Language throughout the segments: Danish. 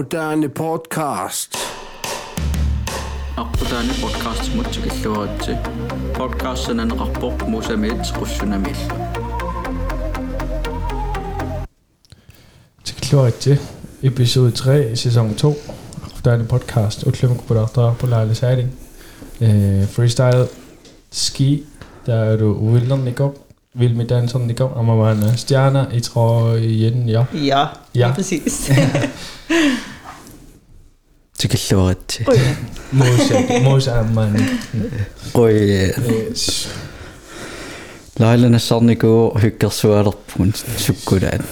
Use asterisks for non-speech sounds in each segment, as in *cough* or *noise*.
Moderne Podcast. Aqputaani podcast mutsikilluaratsi. Podcast sananaqarpoq musamit qussunamil. Tikilluaratsi episode 3 sæson 2. Aqputaani podcast utlum kupulartaa pulaali saaling. Eh freestyle ski der er du uvillernikop vil med danseren, det kom, og man var en stjerne, jeg tror, ja. Ja, ja. præcis. *laughs* аллуаритси мууса мууса аммаани қой лайланассарникуу хиккерсуалерпун суккулаат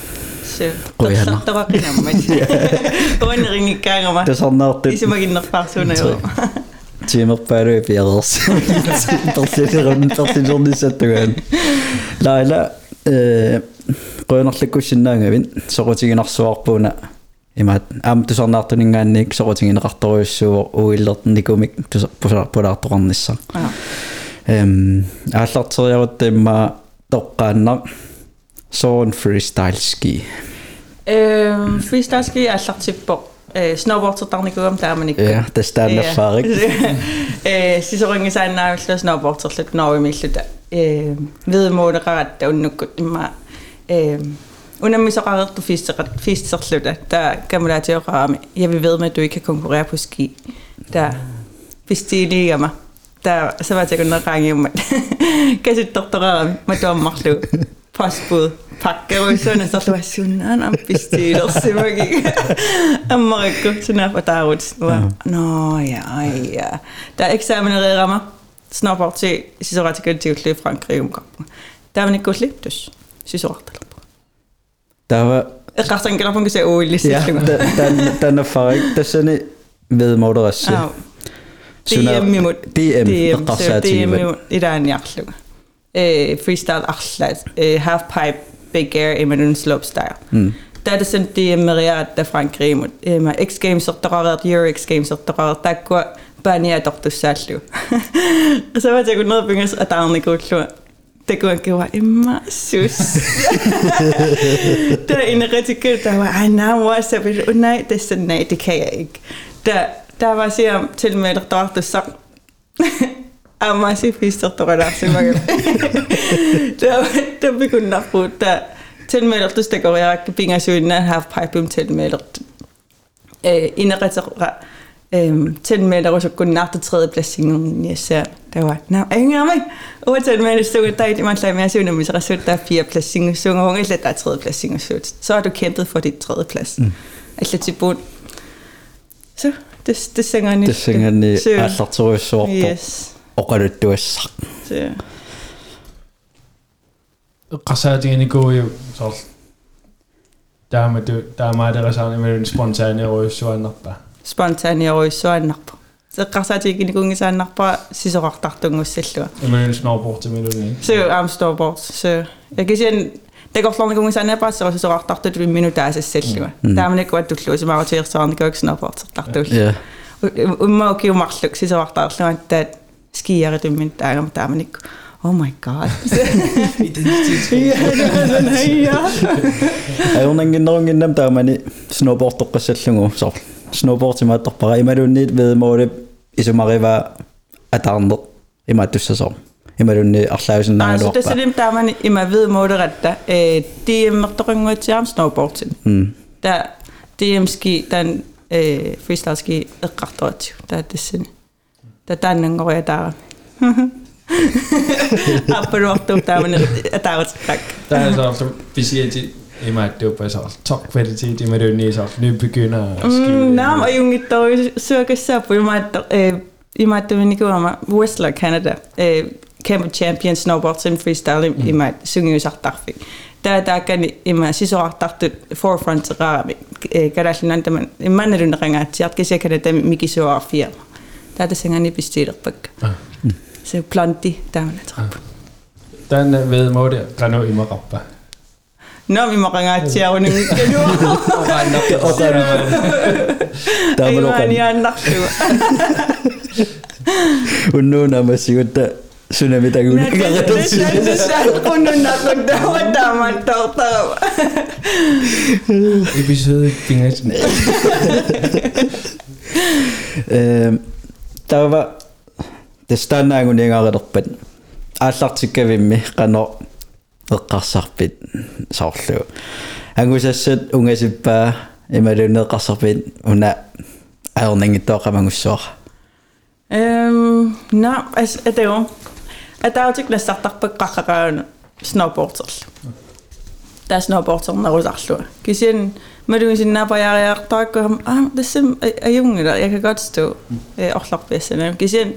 қойана тоқақинамма қойнерингиккаагама тасарнаарту исумагиннерпаарсунаа тимерпаалуи пиалерс персилерун персилернисаттугаан лайла э қойнерлаккуссиннаангавин соқутигинарсуарпууна имаат аам тусарнаартунингаанник соqutiginеqartoruissuuor уиллерникумик пусарпулаартоqarnissa Ja. эм ааллартериарутта тоққааннар соон freestyle ski Øhm, freestyle ski er allartippo. Snowboardsertarnikuam taamanikku. ja тастаннаффаарик Э сисоринги сааннаавиллу snowboardserlut noorumilluta. Э Undermissereret, du fister slutter. Der kan man da til at røre med. Jeg vil ved med, at du ikke kan konkurrere på ski. Der fistilige mig. Der, så var jeg kun range om, at kasi doktorer med dommerlu. Postbud. Pakke og sådan, så du var sådan, om fistiler, så var ikke. Amerika, sådan er på dagut. Nå, ja, ja. Der eksaminerede rammer. Snart bort til, så var jeg til at Frankrig omgang. Der var ikke godt lidt, dus. Synes jeg, Ræsten kan du se ulig ja тан танаффаарик тассани ведмоодерасси DM imod. DM DM, så эққарсаатигива DM imod. I der er en jagtlunge. Øh, freestyle arslat. Øh, half pipe, big air, imod slopestyle. Mm. Der er det sådan, det er Maria, der Frankrig imod. Øh, X Games, der er Euro X Games, der er der går bare ned, tekoankin *laughs* en maisuus. Tämä inneröity kyllä, tämä vaan, ai nämä vuosi, näin tässä näin, det kan jeg ikke. Tämä vaan siellä til meidän tahtossa. Amasi pistertorelaksi mäkin. Tämä on kun nappu, tämä tilmeldertustekoreakti pingasuinna halfpipe tilmeldert. Inneröitseraa. 10 meter koordinaatitreeplassiingerniassaa tawaatna aingami uwa 10 meter sugatai man slammersuuna misrassuuttaa fire plassingersuunger hun illa taa tredje plassingersuut så har du kæmpet for dit tredje plads. Alla tipun så det det sænger ni det sænger ni allartoruissuarpu yes. Oqaluttuassaq så qasaatiganiku sorl taamatu taamaaleresaarnimalun spontaane ruissuannarpa med det, der er meget der sådan med en spontane røgsuannappa. spontaaniaruissuannarpa seqqarsaatiginikungisaannarpa sisoqartartungussallua Med en snowboard til melodien. så am snowboard så jeg kan sige тагорлорникунгисаанапаа сорисоқартартут минутаасассаллуа тааманикуаттуллу симаратиерсаарникуак snowboard-сартартул ja уммаа киумарлук сисоқартаарлуан таат скиари туммин таагама тааманикку oh my god *laughs* ja аюрнангиннерунгиннам таамани snowboard тоққассаллугу сор snowboard тимааттарпара ималунниит ведмоолип исумарива атаарнер snowboard ima torpara imaluunniit veemoulip isumarivaa ataarneq ima tussasor imalunni arlaavisinnaangaluarpa altså tasilim taamani ima veemouleratta ee tiimmertoqinguutiaam snowboardsin ta tiimski tan ee freestyle ski eqqartoatiu ta tassini ta taannangoriya taara Appeluartum taamani taarutikak. Tämä on se, mitä men til Emma, bare så top kvalitet i melodien, så nybegynder at Mm, skrive. nej, og jeg er dog søger så på i mig i mig det vil ikke være Whistler Canada. Øh, Camp Champion snowboard sim freestyle i mig synger jo sagt derfor. Der der kan i mig sidste år forefront rami. Kan der sådan noget man i man er den ringer til at kan se kan det mig så af fire. Der er det sænger ni bestilt på. Så planti der. Den øh, ved må det, der er noget i mig rappa. Nami makangati ako ng gano'n. Okanak. Okanak. Tama no kan. *laughs* Anak siya. Uno na masyuta. Tsunami tayo na kakatang siya. Nagsasan ko nun nakagdawa tama tao tao. Episode tingas *laughs* na. Tama. Testan na ako niya kakatokpan. Asak si Kevin kanok. eqqarsarpit saorlu angusassat ungasippaa imalunne eqqarsarpit una aernangittoaqamangussoor эм на эс этэо атаутик нассартарпэккарракаану сноубортерл таа сноубортернерусарлуа кисиан малугисиннаапаяариартаакку аа тассам аюнгила я kan godt stå орларпиассана кисиан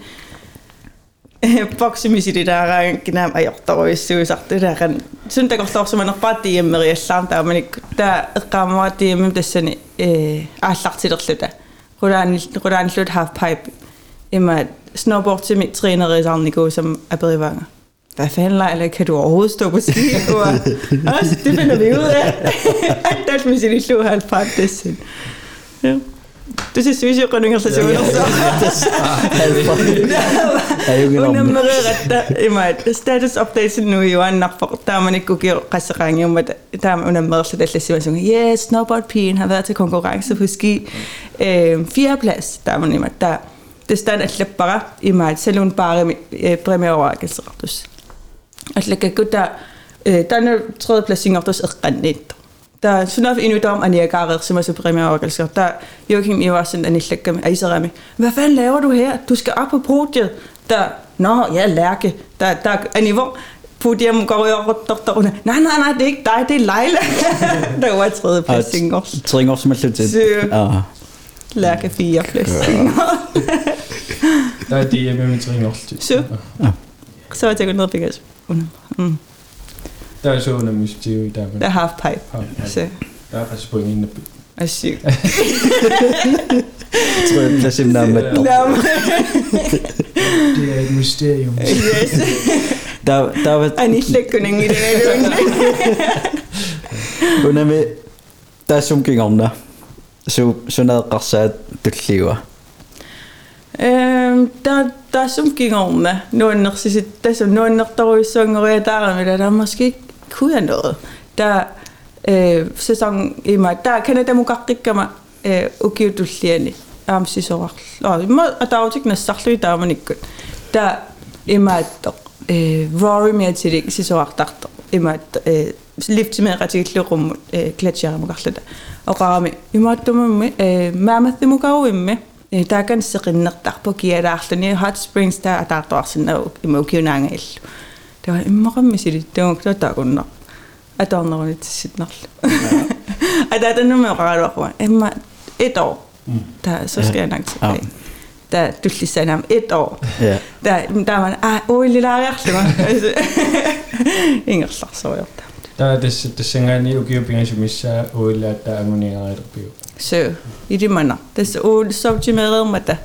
bedst. Kan sige, boksemis det der gnam ay ortor i så sagt det der kan synes der går som man bare det med i samt der men der kommer det med det sådan eh allart til det slutte. Hvordan hvordan slut half pipe immer snowboard til mit træner i sådan niveau som er bedre vanger. Hvad fanden Leila, kan du overhovedet stå på ski? Og, også, det finder vi ud af. Der er mit i slå halv pipe det sådan. Ja. Så. Unammererata imat status update nu jo an napper der man ikke kunne restaurant om at der man unammererata der lidt sådan yes snowboard pigen har været til konkurrence på ski. Øh, fjerde plads der man imat der det stand at slippe bare imat selvom bare premier overrækkelse rettus at lægge godt der der er tredje placering rettus er rent der sådan noget endnu dom at jeg garer som er så primære overgælser. Der Joachim I var sådan en slække med Isarami. Hvad fanden laver du her? Du skal op på podiet. Der nå, ja, lærke. Der der er niveau podium går jeg rundt der. Nej, nej, nej, det er ikke dig, det er Leila. der var tredje placering også. Tringer som er. Så- Ja. Lærke fire placering. Der er det med min også. Så. Så var jeg tænkt noget fik Mm. Der er så under mysteriet i der. Der er half pipe. Så Der er faktisk point inden. er sygt. Tredje plads i navnet. Nå, men- Det er et mysterium. Yes. Der, der var Er ni slækkuning i den her unami der som gik om der. Så så noget qarsat tulliwa. Øhm, der, der er som gik om med. Nogle er så der så nogle der er så og jeg der med der måske kunne jeg noget. Der øh, sæson i mig der kan det må godt ikke mig øh og give du lige am sig så og må og der er jo ikke næsten sagt der man ikke der i mig der øh Rory med til det sig så der i mig øh lift med ret til rum gletsjer må godt og rame i mig du med øh mamma det må gå med тааган сеқиннертарпу киалаарлуни hot springs таа таартуарсиннау имаукиунаангаил таа иммақамми силиттугук таакуннар атаарнеруни тисситнарлу ада таннуми оқаралуақуа имма et år der så skal jeg nok tilbage der tullissanaam et år Ja. der der man ah oi lilla arjarluma ingerlarsoorta Der er det, det sænger ni ukiu pingas missa uilla der er mun inga erpiu. så i de mander det så ol så til med med der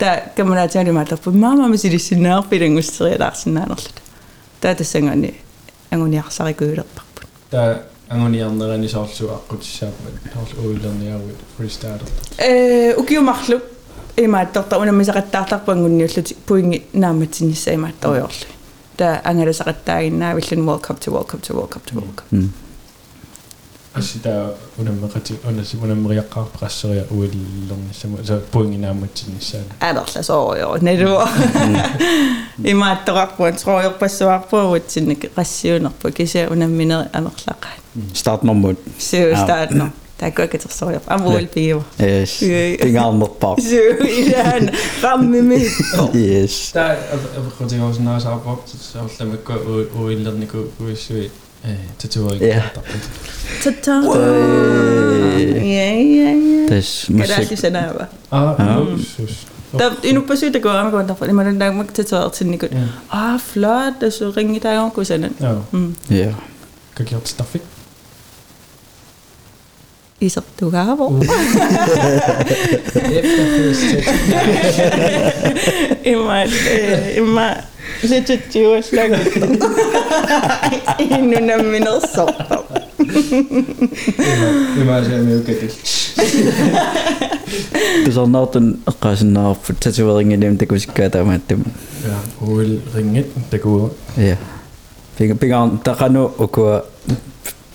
der kan man tage det med der på mamma med sit sinar på den ustri der sådan noget таатассангани агуниарларикуилерпарпут таа агуниарнерани соорлуаққутиссааппат таарлу уилерниауит фристайлер э укиумарлу имааттарта унаммисақаттаартарпу ангунниуллути пуинги нааматсиниссаа имаатториорлу таа ангалусақаттаагиннаа виллун welcome to welcome to welcome to welcome Mm. Asita unammerati unas unammeriaqqar prasseria uillerni sama så poinginaamatsinissaan. Älä se on jo, ne tuo. I mä että rakkuun, tror jeg på så på, at sinne rassioner på, kan se under mine amerklakker. Start nummer. Så start nu. Der er godt, at så jeg. Jeg vil blive. Yes. Er i den ramme med. Yes. Der er jeg også nær Hey, tutorial. Ja. Tutorial. Ja, ja, ja. Terus musik. Kasi senaba. Ah, oh. sus. Da inupasyta ko ang kanta pa. het wel altijd niet ko. Ah, flot. Så ringe daar ook eens in. Oh. Ja. Ja. Kan Hahaha. staffa? Isop tugavo. Efter Hahaha. Imma, mijn... Zitten lekker. Inunna minä soppa. Det er nok *laughs* den rejsen af for tatoveringen dem, det kunne ikke gøre der med dem. Ja, og ringet, det kunne. Ja. Pinga pinga der kan nu og gå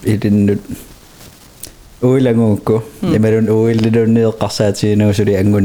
i den nyt. Oil er god. Jamen den oil det er nødt til at sige noget så det er godt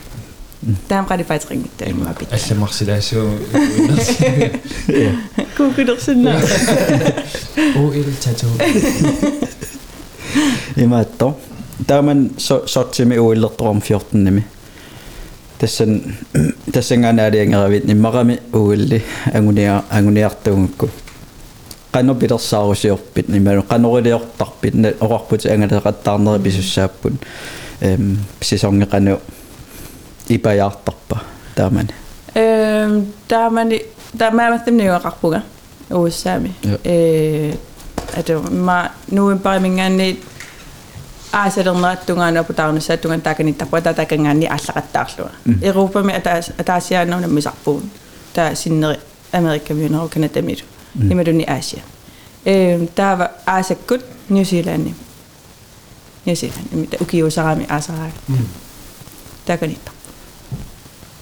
таамгари паатригмитта имаапит алламарсилаасуу кукулерсинна о ил татуу имаатто тааман сортими уиллерторум 14 ними тассан тассанганаалиангеравит ниммарами уилли агуниа агуниартунгукку qanu pilersaarusiorpit nimalu qanuriliortarpit orarput angaleraqattaarneri pisussaappun эм сисонгеқану ипаjaartarpa таамани Øhm, der er man, der er man dem nævner rakbuga. Uusami. Ja. Øh, at det var nu er bare min gang aasернера тунгаана путаарнусаа тунган тааканиттарпа татакангаани ааллақаттаарлуа Европа ми ата атаасиааннуна мисарпуун таа синнери Америка миунеру канатамилу ималуни Асия э таава аасаккут Ньюзиланни Ньюзиланд имита укиусарами аасараа тааканитта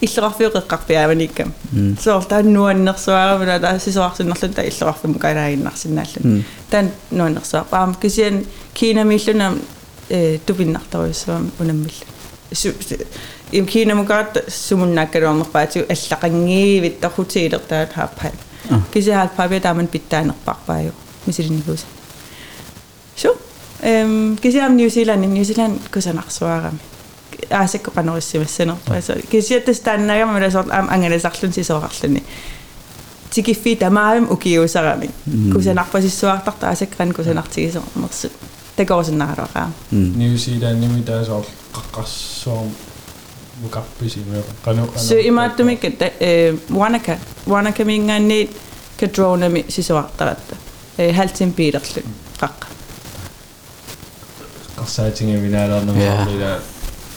иллеқарфиоқеққарпиааваниккам соор таан нуаннерсуааравна таа сисоарсиннерлу таа иллеқарфиму калаагиннарсинааллу таан нуаннерсуарпаама кисиан кинамиллуна э тупиннартаруйссуам унаммилла им кинамукаат сумуннааккалуарнерпаатигу аллақангиивит тархутиилер таа хаарпаа кисиаалпаавиа тааман питтаанерпарпааю мисилинникус сё эм кисиам ньюзиланд ньюзиланд кусанарсуарами. aasikko panorissimassano paiso kisiettes tänne ja mulle sort am angelisarlun sisorarlluni tiki fi tamaam ukiusarami kusenarpasissuartarta aasakran kusenartigiso mersu tekorisinnaraqa new zealand nimi taas ol qaqqarsuum mukappisi me qanu qanu su imaattumik e wanaka wanaka minganni kadronami sisoartaratta e haltin piilerlu qaqqa mm. qassaatinge vinaalernu maalila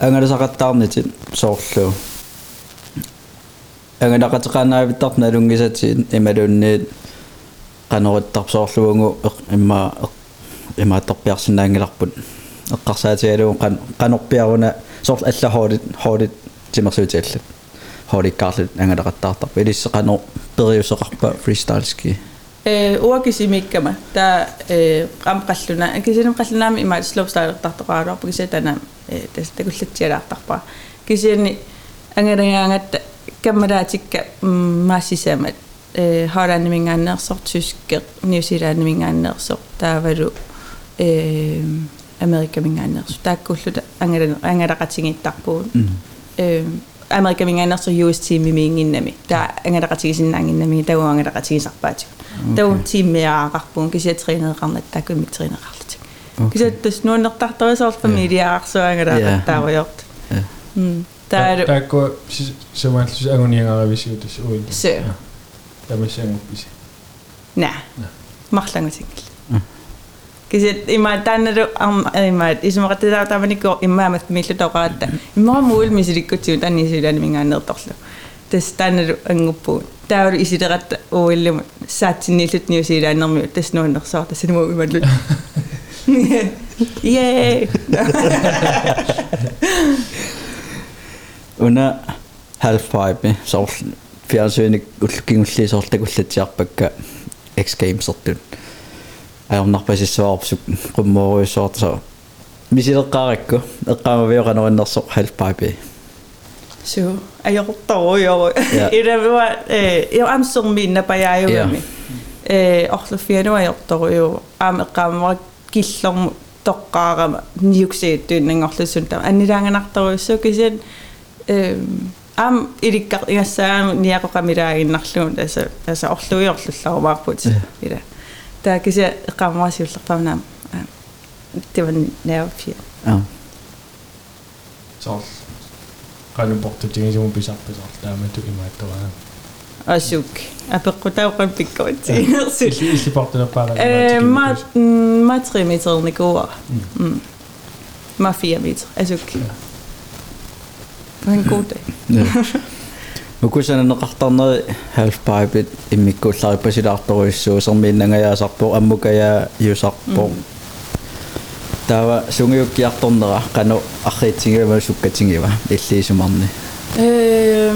ангалисақаттаарнитит соорлуу. Ангалақатеқаанаавиттар налунгисатит ималуунниит канориттарсоорлуугу имма имааттарпиарсинаангиларпут эққарсаатигалуун қан канорпиаруна соорлу аллахоолит хоолит тимерсуутиаллат хооликкаарлут ангалақаттаартарпа илиссе канор периусеқарпа фристайлски. Э уакисимиккама та э қам қаллуна акисинем қаллунаами има слоп стайлертартоқаалуарпу кисатанаами takullatsialaartarpa. Kisini angalangaangatta kammalaatikka maassisamat øh, Holland-mingaanneersor tyske New Zealand-mingaanneersor taavalu øh, Amerika-mingaanneersor taakkulluta angalan angalaqatingiittarpuun øh, Amerika mingaanneersor US team miinginnami taa angalaqatigisinnaanginnami tau angalaqatigisarpaati тау тиммиаарарпуун кисиатринеэқарнат такуми тринеқарлутик кисаттас нууннэртартарисоорлфами илиаарсуангалаақаттааруйорт м таар таакко симааллус агуниангарависиутас уин се тамасиангупписи на марлангутингил кисат има тааннеру арма има исумақаттилаа таманикку иммаамат миллу тоқаатта иммарамуул мисиликкутсиу таннисилаани мингаанерторлу тас тааннеру ангуппуун таавар исилератта уиллумут саатсинниллут ньюсилааннэрмиу тас нууннерсаар тасинмуу ималлут *laughs* Yay. Una half pipe eh? sorl fjernsynik ullkingulli sortakullatiarpakka X Games sortun. Ajornarpasissuarpsuk qummoruissuartasa мисилеққаракку эққамавиоқанериннэрсоқ халпаапи су аёрторуйоо илавуа э ё амсэрми напаяаюами э орлуфиануа аёрторуйоо аам эққамарак киллорм тоққаарама ниуксиуттуиннангорлусун таа анилаанганартаруйссуу кисиан эм ам ириккар игассаама ниақоқамилаагиннарлуун таса таса орлуиорлулларумаарпут э. ила таа кися эққамаасиуллерпамнаа тиван нерфи аа цол qaalum portutigisum pisarpisartaamatu imaatturaa asuk vi sagt så der med du i mig der var. асук апеққутауқан пиккуатсигерсу Ikke ikke borte der bare. э ма ма 3 метр никуа ма 4 метр асук Hvad en god dag. укусананеқартарнери half pipe иммиккууллариппасилаарторуиссуусермииннангаяасарпо аммукая юсарпо таава сунгиуккиарторнера қано арриитсигава суккатингива иллиисумарни Øh,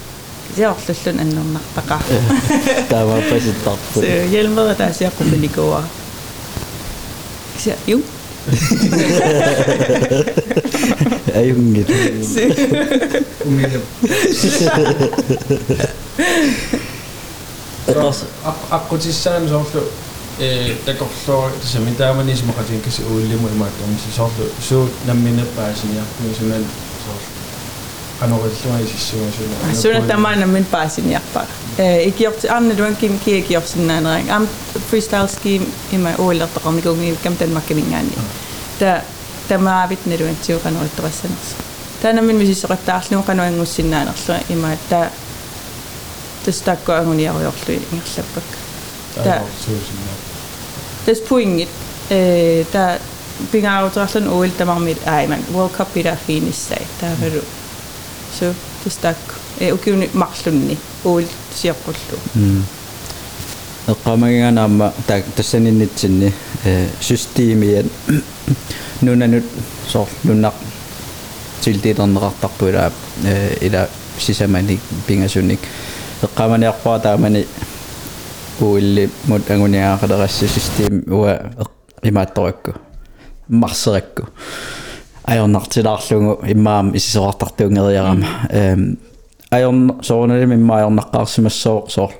situngi kan er jo mange der så sådan der. м Det er også lidt annormalt. таава паситтарпу Så hjelmer der ser på det går. Så jo. аюнгит эқас Akkutissan så så eh der går så det som der man ligesom har tænkt Sig ulle mod mig om så så så når mine bare sådan jeg kunne sådan så kan også så i så så Så når man er min pas i hjärpa. Ik gjort anne då kim ki ik gjort sin annan. Am freestyle ski i mig eller att kom igång i kam den macken ingan. Der der ma vit när du inte kan något intressen. Der när min musik så rätt där nu kan nog en sin annan så i mig där det stackar hon jag har gjort det inget släppa. der så så Des poinget eh der binga autraslan oil der mit ai man World Cup i der finis so tistaakku e eh, ukiuni marlunni uul siaqqullu eqqamagianaamma hmm. taak tassaninitsinni e eh, systeemian *coughs* nunanut sor lunnaq tiltiilernerartarpuilaa e eh, ila sisamani pingasunik eqqamaniarpaa taamani uilli mut anguniaqalerassi systeem uа имаатторакку марсеракку ajornartilaarlugu immaam isisoqartartuungeriarama ehm ajorn soornalim immaajornaqqaarsimassoo soor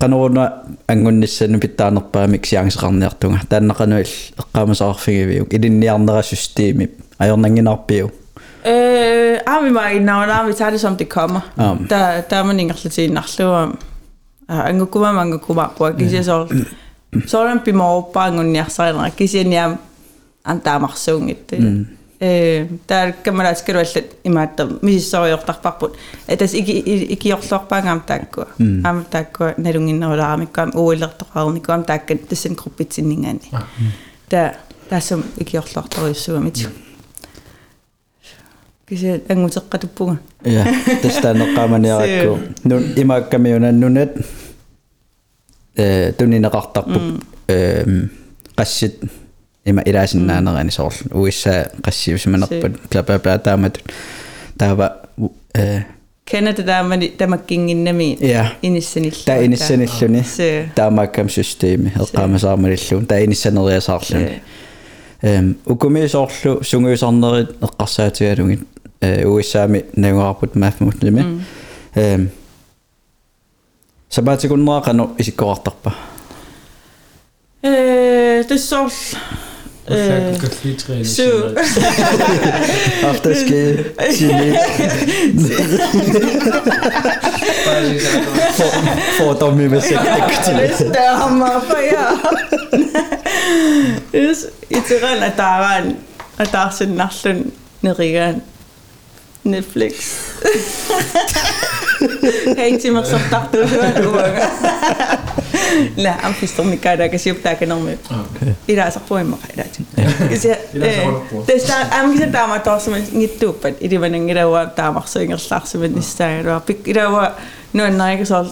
qanuuna angunnissanu pittaanerpaamik siangiseqarniartunga taannaqanu ill eqqaamasaqarfigiviuk ilinniarnera systeemip ajornanginarpiu øh armi mig når der vi tager det som det kommer der der man ikke rigtig til nærløv angukuma mangukuma på kisse så så den Э, таар камераскеруаллат имааттам мисиссориортарпарпут атас ики икиорлуарпаагаам тааккуа аама тааккуа налунгиннерулаарамиккуам уулертоқарникуам тааккат тассин группитсиннингаани. Та таасум икиорлуарториуссуамит кисе ангутеққатуппуга. Я тастанеққаманиаракку нун имааккамиунаннунат э тунинеқартарпуп э қассит има илаасиннаанерани соорлу уиссаа qassivismanerput klapapaataamatu taava э. Canada таамани тамаккингиннами иниссаниллу та иниссаниллуни таамааккам системи эққамасаармалиллуун та иниссанериасаарлуни эм укумисоорлу сунгуисарнерит эққарсаатигалугит э уиссаами нагуарпут мафмутлими эм сабаатикуннераақану исиккоартарпа э туссоорл så Ulla kalkalitræne. syv. Afterski, chili, fordomme med sekte. *laughs* Større for jer. *laughs* Yes, itiran at der er en, at der er sådan narlun nerigan Netflix. *laughs* Hei timmer så tahtu hyvän uoga. Siup ta kana me. Ida sa poema kada. Isi Ida sa holppua. Tästä am kisa tama tossa men ngittupat. Idi men ngira wa tama så inga slags men nista og pik ida wa nu en nej så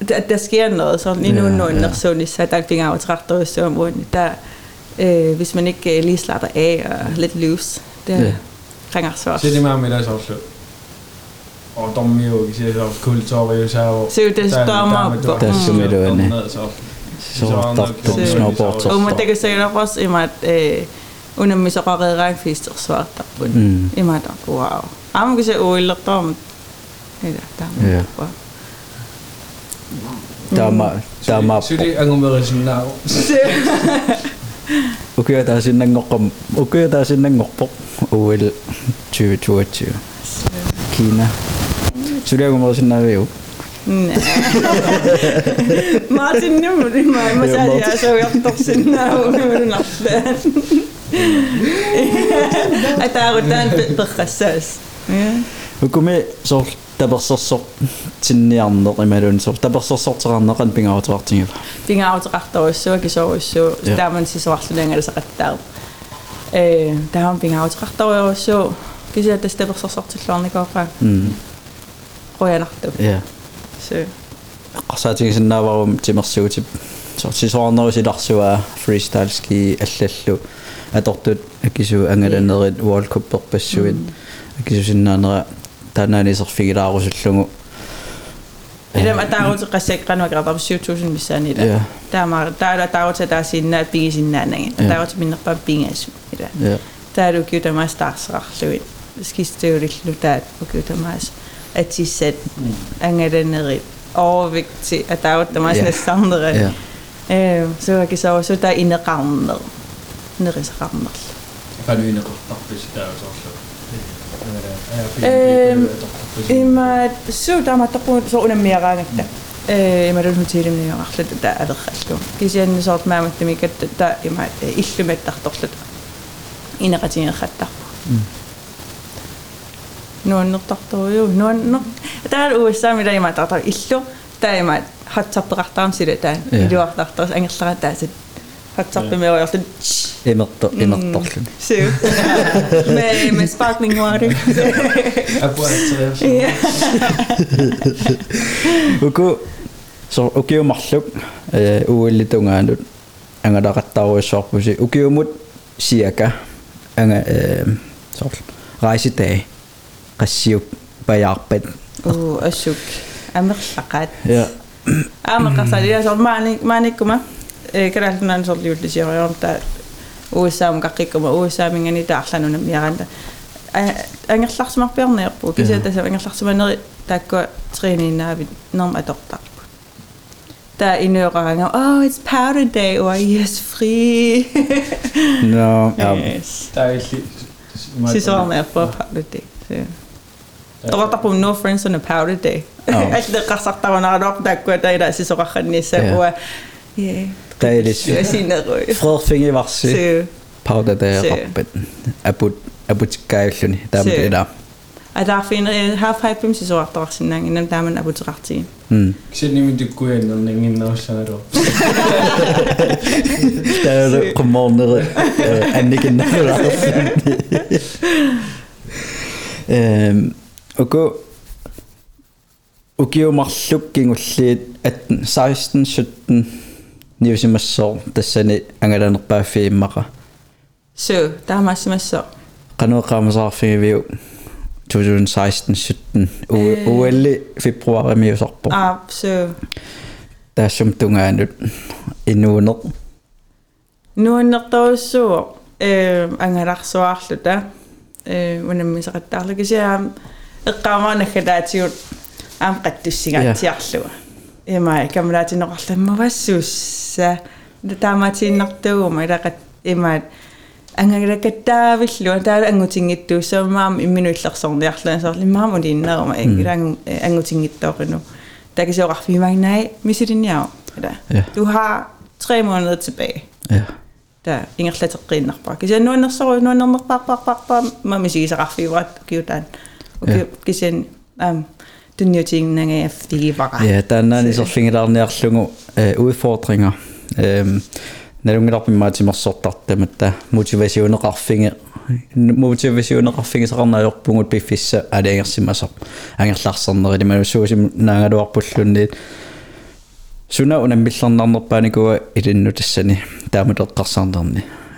at der sker noget, så lige nu nu ja. ja. så så der fik jeg traktor så om der øh, hvis man ikke øh, lige slapper af og lidt loose, det ringer så Tommi Joki, se on kulttuuri, se on... Se on tietysti Tomma. Tässä me doin. Se Så on Se- snowboard. Og man tænker sig også i mig, at øh, under mig så går det række fisk og svart der på Mm. I mig der, wow. Am kan se der der. Ja. Tämä, tämä, Syli angumeri sin nao. ukia tää sinne ngokkam, ukia tää sinne ngokpok, uil, tju, tju, tju. Kiina. Syliä kun mä olisin näin viu. Nej. Zodra was het nou naar wil. Nee. *laughs* Maarten noemde die niet maar zei ja, zo, je hebt toch zin nou, hoe we een af zijn. Uit daar wordt dan het proces. Hoe kom je zo, dat was zo soort, het niet in mijn doen, zo, dat was zo soort er aan nog een pingout wordt in je. Pingout zo, ik zo, zo, daar ben je zwarte dingen, dat is echt tel. Eh, daar ben zo, ik zei, het is dat was zo ik. Eh. Mm. Mm. Nagt. Ja. Så Qarsaatin sinnaavarum timersuutip sor sisoarnerusilarsua freestyle ski allallu atortut akisu angalannerit world cup perpassuit akisu sinnaanera taanaaniserfigilaarusullungu det er at der er også resek, der er nok ret 7000 missan i det. Ja. Der er meget, der er der er også der er sin nat at de selv er den overvægt til, at der er meget sådan andre. Så jeg kan så også, der er en rammer. En rammer. Hvad er det, der er så? Så der er meget på så under mere regnet der. Jeg må da nu til dem, at jeg har der er det rigtigt. Jeg siger, at jeg med dem, at der er ikke med, at der er dårligt. En nou, nog dat toer, nou, nog, het is allemaal iets wat je maar dat is zo, dat je maar het gaat toch echt dat het me, me sparkling water, aboertieus, oké, zo, oké om als leuk, hoe wil je het omgaan, dat, en dat gaat toch het qassiup pajaarpat uu assuk amerlaqat ja amerqarsal ja so maani maanikuma e kanaalnaan sorliuttisioriorta uussaam qaqqikuma uussaamingani taarlanunam yaranta kisatasa angerlarsumaneri taakku triiniinnaavit norm atortaq der i Oh, it's powder day, or yes, free. no. *laughs* Yes. Der er ikke... Powder day. Ik Tawata po no friends on the powder day. Oh. *laughs* de kast kasak tawa na rock that ko tayo na si soka kanis *laughs* sa ko. Yeah. Tayo dis. Sina ko. Vroeg finger was si. Powder day rapet. Aput daar kailun tam ida. At daar vind je eh, half hype hem zo hard als in en dan daar men aput hard zien. Ik zit niet met de koeien dan denk ik nou zo erop. Daar commander en ik in de okay marluk kingulliit at 16 17 niusimassor tassani der er masser masser. qanueqaamasaarfigiviu 2016 17 ualli februari miusarpo Ah, så. taassum tungaanut inuuneq Nu er nok der så, øh, angaraqsuarluta. Øh, unammisaqattaarlu kisia eqqaamaana khadaatiut aam qattussigaatiarlua. Ima kameraatinoqarlamma vassuussa. Taamaatiinnartuuma ila имаат ангагакаттаавиллу таа ангутингиттуу саамаам имминуиллерсорниарлаа сорли маам улиннерума илангу ангутингиттоорину такисеоқарфимагнай мисилинниао eller Ja. du har tre måneder tilbage ja der ingерлатерқииннарпаа кися нуаннерсору нуаннернерпарпарпарпар мами сигисақарфиурат киутаан Ja. кисен ам tunniutingnangaaftigivara ja taannaani sorfingilaarniarlugu uudfordringer ehm nalungilarpimmaatimersortartamatta motivationeqarfinge motivationeqarfingisaqarnaajorpungut piffissa aliangersimasor angerlaarsernerili malusuusim naangaluarpullunnit suna unamillernernerpaanikuga ilinnu tassani taamulerqarsarnerni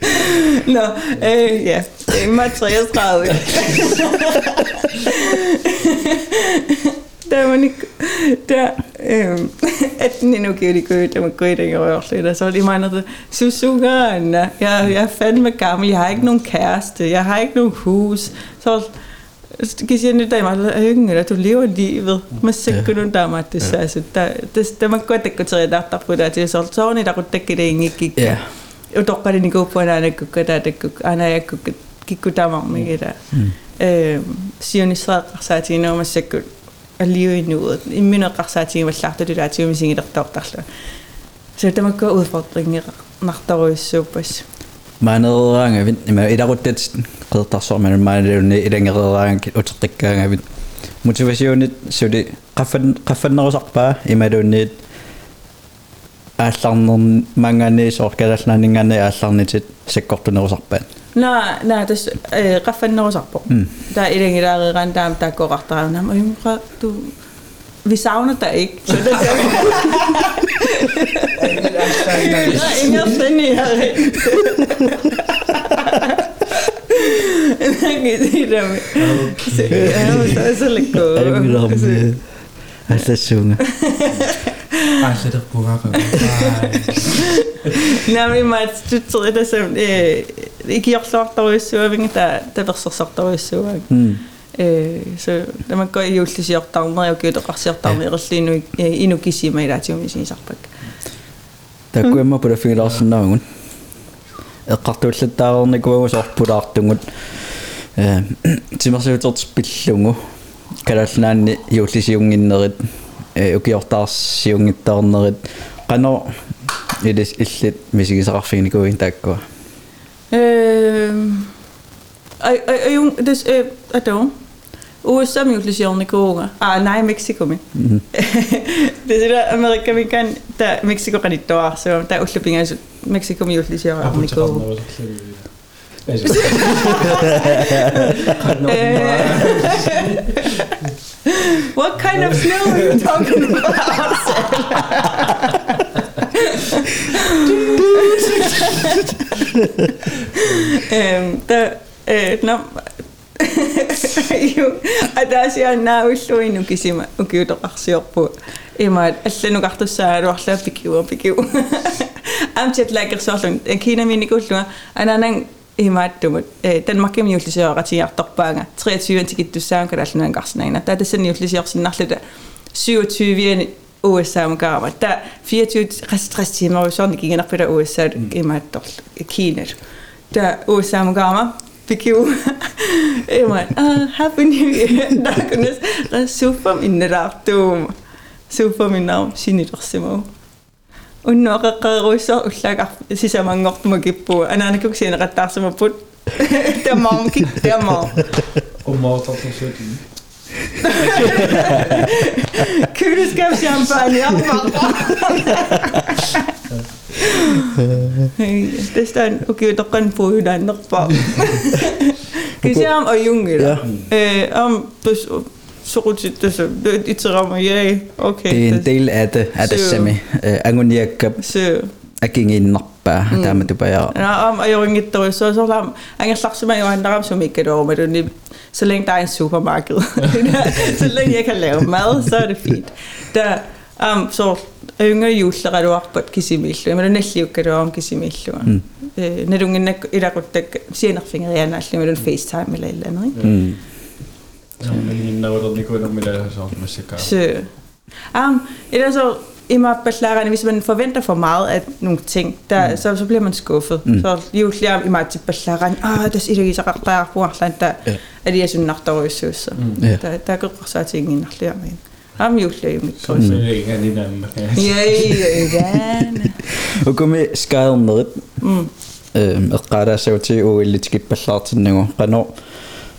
*laughs* No, øh, ja, imma 33. Der var ikke, der, øh, *laughs* at den endnu giver de gøde, der var gøde, der gjorde lidt, så var de meget, Susugan, jeg, jeg er fandme gammel, jeg har ikke nogen kæreste, jeg har ikke nogen hus, så kan sige, at der er meget yngre, at du lever livet, men sikkert nu der er meget det, så altså, der, det, det man godt ikke til at der på det, det så så der godt ikke det ikke gik. Ja. Utoqqalini kuuppuanaana kukkataatakkuk anayakkuk kikkutamarmigita э сионисеэққарсаатигинуумассаккут аллиуиннуут имминеққарсаатигималлаартулулаатигумисигилертоортарлу så тамакка udfordringernartoruissuuppas маанерераангавит има иларуттат қеэртарсуарману маанерунни илангерераангит утеққиккаангавит мотивасионит сули qaffan qaffannерусарпаа ималуунниит аалларнер мангани сооркалалнаанингани аалларнитит саккортунерусарпаат на на тас э qaffannерусарпо та илангилаарееран таам тааккоқартараунам имқа ту vi savner dig ikke. Så det er Ingen spændende her. Ja, så lidt godt. алгиларми аллассуунга Aallataqpugaqa. Nej, men mig tutser det som ikke jeg sorter ud så vi der der var så sorter Allir búið að Nami maat tutser ita sam ikiorluartaruissuaving ta tapersersortaruissuag. Э со тамакка иуллисиортарнериу киутоқарсиортарни ериллиину инукисима илаатиумисинисарпак. Таккуэмма профилаарсиннаагун. Эққартууллаттаарерникуагу сорпулаартугут. Э тимерсиутертис пиллугу. Калааллаанни иуллисиунгиннерит укиортаарсиунгиттаарнерит qano илис иллит мисигисақарфигникуин тааккуа Øh ej ej jo det er at dog USA med utiliserende Ah, nej, Mexico med. det er der Amerika, vi kan, What kind of snow are you talking about? øhm, der, øh, no, jo, атаасианнаавиллуину кисима укиутоқарсиорпу имаат аллануқартуссааруарлаа пикиуа пикиу амчат лакерсоорлун кинаминикуллуа ананан имааттумут э данмаркими юллисиоратиарторпаанга 23 тикиттуссаан калаллунан карсинаина таа тассани юллисиорсиннарлута 27 USA мукарама та 24 рестрес тимер усорни кигенарпила USA имаатторл Кина та USA мукарама пикиу эмат а happy new year дакнес суфам иннелаартуум суфам иннаам синилерсимау унноқеққеруиссоо уллагар сисамангортума киппуа анаанакук синеқаттаарсимаппут тамаам кик тамаа Умаатартусути. Køleskab champagne Tästä on oikein tokan puhutaan noppaa. Kyse on ajungilla. Om pys rammer jäi. Okei. det er en del af det af det Så- semi anguniakka Så akinginnerpaa taamatupajaa Ja, om ajungit toi så så lam. Anga slags med jo andra som ikke då med det Så længe der er en supermarked. *laughs* så længe jeg kan lave mad, så er det fint. Der, um, så yngre juuslera luarpat kisimillu. Ima nalliukkaluarum kisimillu. Mm. Øh, Nadunginnak ilaquttak sianarfingerianaallumi lun FaceTime eller et eller andet, Nakutot ko nung milalas ako musika. Så. Um, ellers så immer beklagerne, hvis man forventer for meget af nogle ting, der, mm. så, så bliver man skuffet. Mm. Så lige klar i mig til beklagerne, ah, det er ikke så godt, der er på Arland, der er det, jeg synes, nok der er så. Der går så ting i nachtlærer med. Ham jo klar i mit kurs. Det ikke er din anden. Ja, ja, ja. Og kom med skade med. Og gøre sig til, og lidt skidt beklagerne, og gøre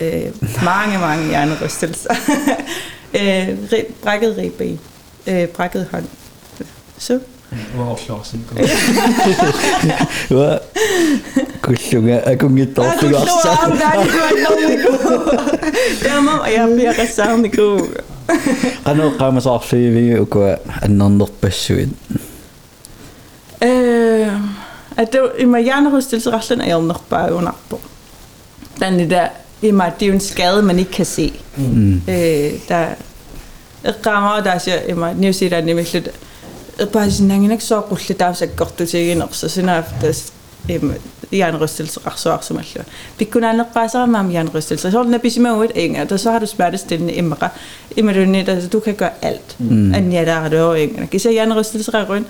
øh, mange, mange hjernerystelser. *laughs* øh, brækket ribben, øh, brækket hånd. Så overflåsen. Hvad? Kusunga, aku ngitu aku rasa. Aku tahu aku ya biar kesan aku. Anu kamu sah sih vi aku anandot pesuin. Eh, at det i mig hjernerystelse resten af jeg nok bare under på. Den i dag i mig, det er jo en skade, man ikke kan se. mm Øh, der rammer der siger i mig, New Zealand er nemlig lidt, bare sådan, han er ikke så rulle, der er så godt du til en så sådan er det hjernerystelse så som alt. Bare så med hjernerystelse. Så er det med et enger, så har du smertestillende emre. Immer du net, altså du kan gøre alt. Mm. At ja, der er det over enger. Kan se hjernerystelse ret rundt.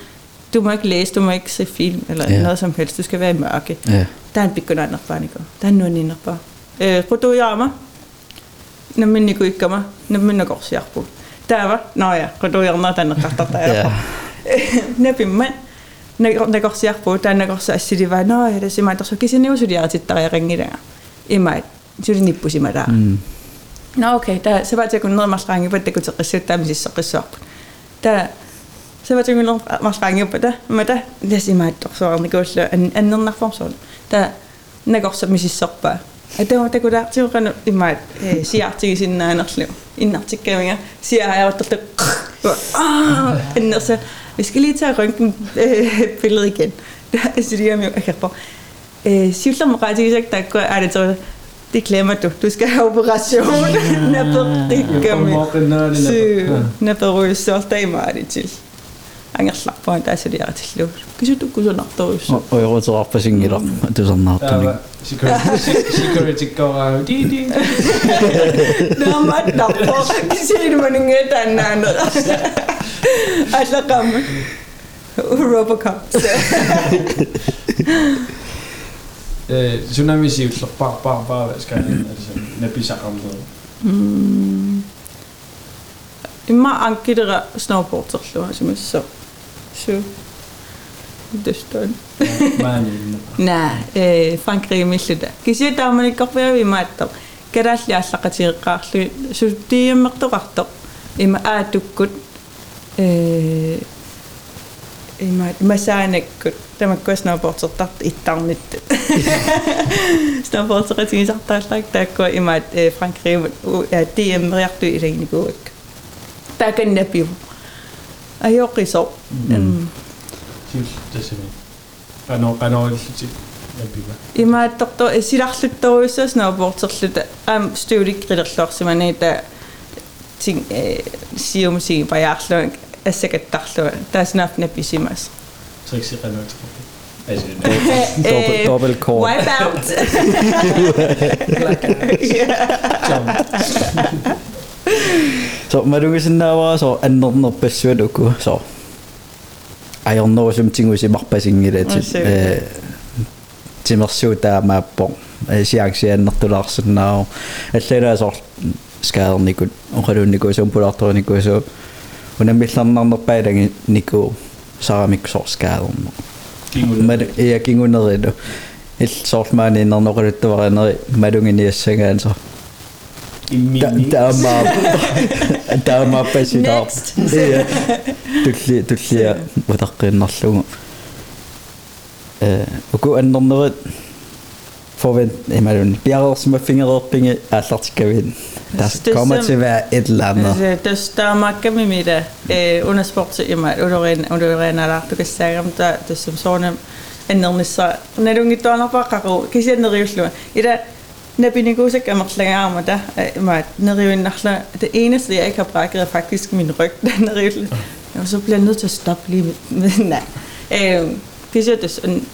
Du må ikke læse, du må ikke se film eller noget som helst. Du skal være i mørke. ja Der er en bare ikke. Der er nogen inder Eh, Rotojaama, ne minne kuikkama, ne minne korsjarpu. Täällä, no ja, Rotojaama tänne kahta täällä. *laughs* Ne pimme, ne korsjarpu, tänne korsa, että sitten vai, no ja, että niinku se mä tuossa kisin juuri sydiä, että sitten tarjaa rengi tänään. Ja mä, sydin nippusi mä täällä. Mm. No okei, okay, se vaatii, kun noin maassa rengi, vettä kun se kisit tämmöisissä korsjarpu. Täällä, se vaatii, kun noin maassa rengi, vettä, mä tä, että tuossa on, niin kuin se, niinku en, en ole nähdä, että ne korsa, missä sopaa. Det det er mig, er mig, er det mig det det er det det, det er mig, er det det det mig, gævinger, siger jeg, at det ah, en så vi skal lige tage røntgen øh, billedet igen. *laughs* Er så det, jeg kan på. Øh, Sivslam ret, der går, er det så, det glemmer du. Du skal have operation. *laughs* Næppe rigtig med. Så næppe ryge så der er det til. Anga slap på en, der er så det er til slut. Kan du kunne så nok dog så. оёрутеқарпасингила тусарнаартуник Security går di di. Nå, man, der på. Kan se det, man ikke er den anden. Altså, komme. *laughs* *laughs* *laughs* Robocop. Tsunami siger slår bare bare bare hvad skal han altså næppe sagt om noget. Имма анкидера snowboarderlua симассо. Су. Дэстон. Man. На, э Франкриг миллута. Кися тааманиккорпиави мааттар. Калаалли аллақатиеққаарлу сутииммертоқартоқ. Има аатуккут э има масаанаккут тамаккуа snowboardertart иттарнитт. Snowboardeратигисартааллак тааккуа имаат э Франкриг DM риарту илагникуак. Тааканнапиу. Ajorqisor. Mm. Syv det er simpelthen. Rano rano lidt. Næppe. имааттарто силарлуттаруйссаа snowboarderluta аам стуулик грилерлуарсиманита тин э сиумси паяарлуак ассакаттарлуа тааснафна писимас Trixie rano. Altså dobbelt dobbelt kort wipe out so madungisinaawaa so annernerpassuat uku so ajornerusum tingusimarpasingilati Ase. э тимерсуутаамааппо сиаксианнертулаарсиннаау аллалаасор скаарникут оқалуунникуусуум пулаарторникуусу унаммилларнарнерпаалаги нику сарамиксор скаарнер мад я кингунерилу ил соормаани нерноқалуттаваринери малунгиниассагаан со таама таама пасинаа Next. я tulli tullia утаққиннарлугу э уку аннернерит forvent ималун пиарерсимаффингерерпинги ааллартиккавин тас Det er kommer sim- til at være et eller andet Altså, der står makka med mig der. Eh, under sport så immer udoren udoren ala du kan sige om der det som sådan en nærmere så når du ikke doner bare karo kan se når jeg slår. I der når vi ikke så kan man slænge arm og der mig når jeg nakla det eneste jeg ikke har brækket er faktisk min ryg når jeg og så bliver jeg nødt til at stoppe lige med nej. Eh, kan se det sådan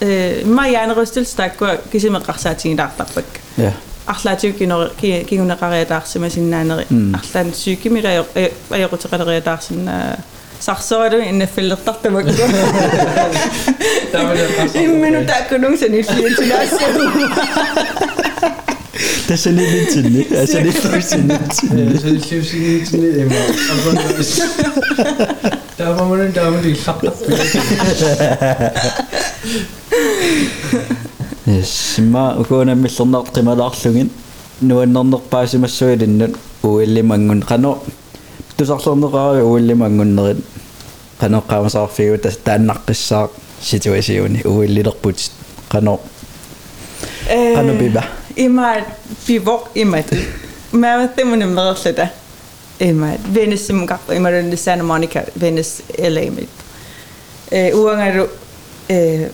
eh mig jeg er rystet stak kan se man rasa ting der der ja арлаатиуккинери кигунеқариатаарсима арлаан sarsoru enne fillertartamakku imminu taakkunung sanilliin tunaassaru tässä oli nyt sinne. Se oli täysin nyt sinne. Se oli täysin sinne. Tämä on monen tämä on Yes, mä kuulen missä on nahtimalaksungin. Nuon on nahpaisimassa ylinnyn. Uilli mangun kano qanoqqaamasаарfigu tas taannaqqissaaq situasiuni uillilerput qano qano biba има пивок имат мааваттамуна мерерлута имат венессимгар ималунни Santa Monica Venice LA мит э уангару э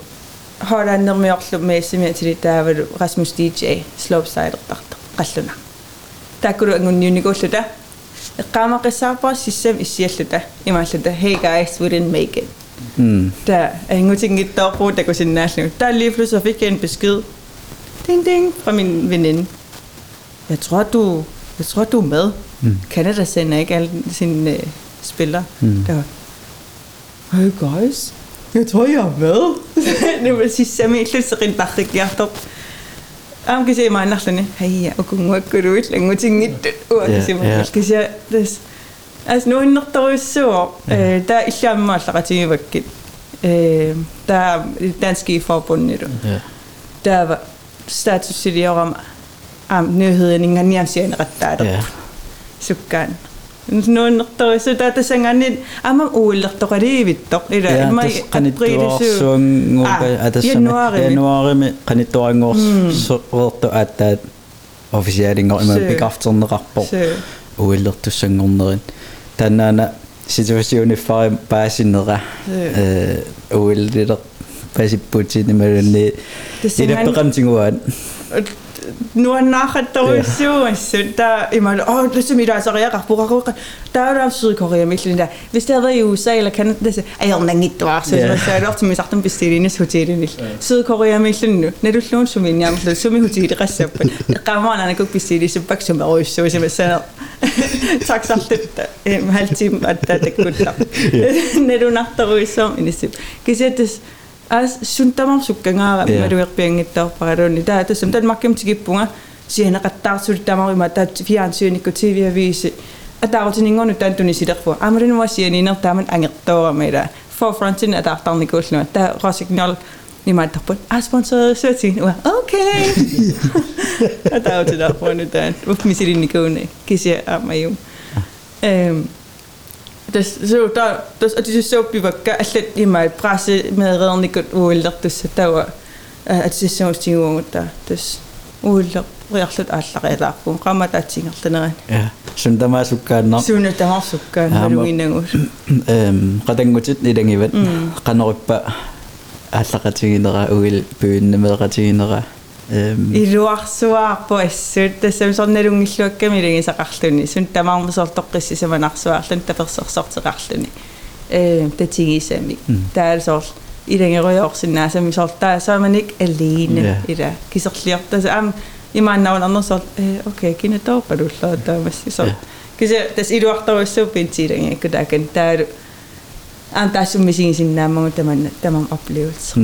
хораннермиорлу мессимиатили таавалу Rasmus DJ slopesider-тарта қаллуна тааккулу ангунниуникууллута qamaqissaarpa sissam issialluta imaallata hey guys we didn't make it. Da der er ingenting i dagbrug der går lige pludselig fik jeg en besked ding ding fra min veninde. Jeg tror du jeg tror du er med. Mm. Canada sender ikke alle sine øh, spillere. Mm. der hey guys jeg tror jeg er med. *laughs* Nu vil sige sissam ikke lidt så rent bare rigtig Am kasi ma nahlani hayya ukung wakkuruit languting nit uak Ja, kasi ja. ma kasi des as innertorissuo eh ta illammaallaqatigivakkit eh ta danske forbundet ja der var statusiliorama am nyheden inganiamsian rattaada ja sukkaan no нууннэрторису таатасангани ама ууллертоқалиивиттоқ ила имма каниттуарсуунгуука атассама януарими каниттуарангуорсуэрту ааттаат офисиалингор има пикартернеқарпо ууллертуссангорнерин танаана ситуасиуниффари паасиннера э ууллилер пасиппутини малунни илаппеқантингуаат nuannaqattaruissuuga taa imal oh lusum ilaasariaqarpuraqoqa taulaavsuikorea millelinda hvis det havde været i USA eller Canada så er jeg nangittuar så så er det ofte misartum bestilinis hotelinil Sydkorea millennu nalulluun suminniarmullu sumi hoteli qassappa qamaanana kuk bestililisuppak sumaruissuuga simassaa taksartutta haltim attaatakkutta nalunartaruissuum inissip kisiatas bak som er så så så tak sagt det en halv time at det er godt når du nachher så en det kan se det as suntamar sukkangaara Ja. maluerpiangittarparaluni taa tassam tan makkimtigippunga sianaqattaarsultamariма taat fiansyynikku tv-avisi ataarutiningornu taantuni silerfu amarinua sianiiner taaman angertoorama ila forefrontin ataartarnikuulluna taa rasignal nimaattarput *laughs* a sponsoreret suatin ua okay. Ataarutinarpuanu taan ufmisilinikuuni kisia aamajum øhm Das så der das at det så blev galt i mig presse med rederne godt uler det så der var at det så sting unge der det uler riarlut аллариалаарпун qamataatsingerlaneren ja suntamasukkaanar sunutamarsukkaanaluinangus эм qatangutsit ilangivat qanerippa аллакатигинера уил пуиннамеэкатигинера илуарсуаарпу ассуут тассам сорналунгиллуакками илигисақарлуни сун тамаармасоортоққиссисаманарсуаарлун таперсерсортеқарлуни э татигисами таалсоор илангеруйоорсинаасами сортаасааманик алиина ила кисерлиортас аам имааннаун арнерсоор э окей кинатоопалуллаа таамассисор кисе тас илуартаруссууппин тилангиакку таакан таалу аантаассуммисигисиннаамагу таманна тамам аплиутсер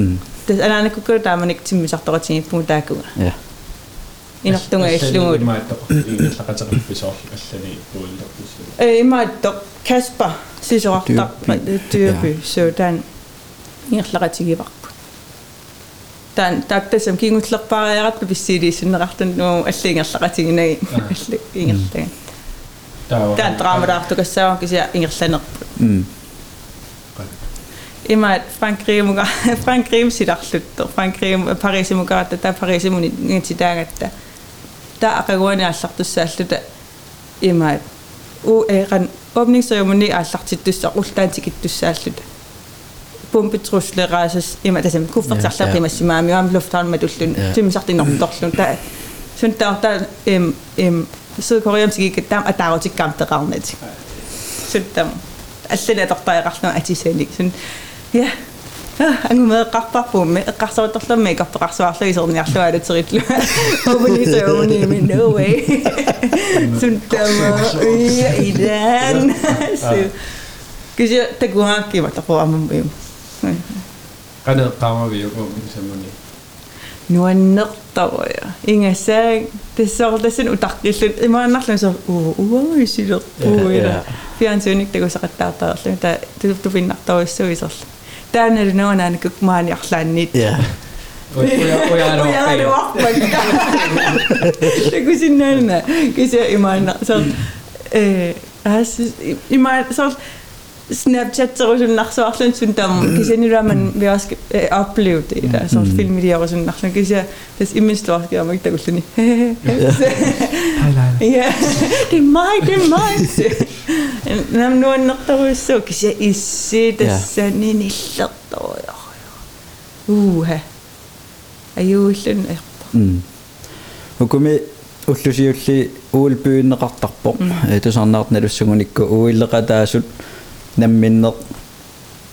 det ting i sig der er så i den røde år sin næse men så der så er man ikke alene Ja. i det kan så flere der så am i man nogen andre så eh okay kan det dog du så der var så Ja. kan se det i luar der så pænt i den ikke der kan der am der som vi sin sin navn der man der man oplevet mm, det er andet kunne der man ikke til mig så der til på der kunne ja inartunga illumut Laqateqippisoorlu allani uillertussu. э имаатто каспа сисоартар Тюрпи. тюрпи суудан иерлaqatigivарпут таан таактасам кингуллерпаариаратта писсиилииссиннеқартун нуу аллиингерлақатигинаги алли ингерлага таан драмадаартукассаава кися ингерланерпу м има Frank Rimmuga Frank Rim силарлутту Frank Rim Парисимугаата таа Парисимуни ngititaaгаtta таа акагуани аллартуссааллута има у эран åbningsceremoni ааллартиттуссаа уллаатикиттуссааллута пумпитруслераасас има тасам куффертарлаа имассимаами уам луфтаан матуллун тимисартинорторлун таа сун таа таа эм эм сydkoreamsiki таам атаарутиккаамтеқарнати суттам аллана тортаеқарлу атисани сун Ja. Ангумаа қарпарпуумми эққарсориторлумми икарпеқарсуарлуги сорниарлуалутериллу. Овнисоони ми no way. *laughs* Сунтама идан. *laughs* Кижи тагуаки матапуамму юм. Кана таамавиуку мисамуни. нуаннертаруя ингасааг тассоорлассун утаркиллут имааннарлун соо уу уа исилерпуила фиансууник тагусақаттаартаарлу та тутуфиннартаруссуисерла таанал нуанаанакук маани арлааннит ja Tagusиннаана кися имаана со э ас имаа со Snapchat terussunnarsuarlun sun tam kisaniraman viask uplevet det der så film i år sådan nach kisa das immenstort gør mig tagulluni ja det er mig det er mig nam nu naqtarussu kisa issi tassanin illertoja uha ajuullun м укуми уллусиулли уулпуиннеқартарпоқ тусарнаартналуссугуникку уиллеқатаасут намминнеқ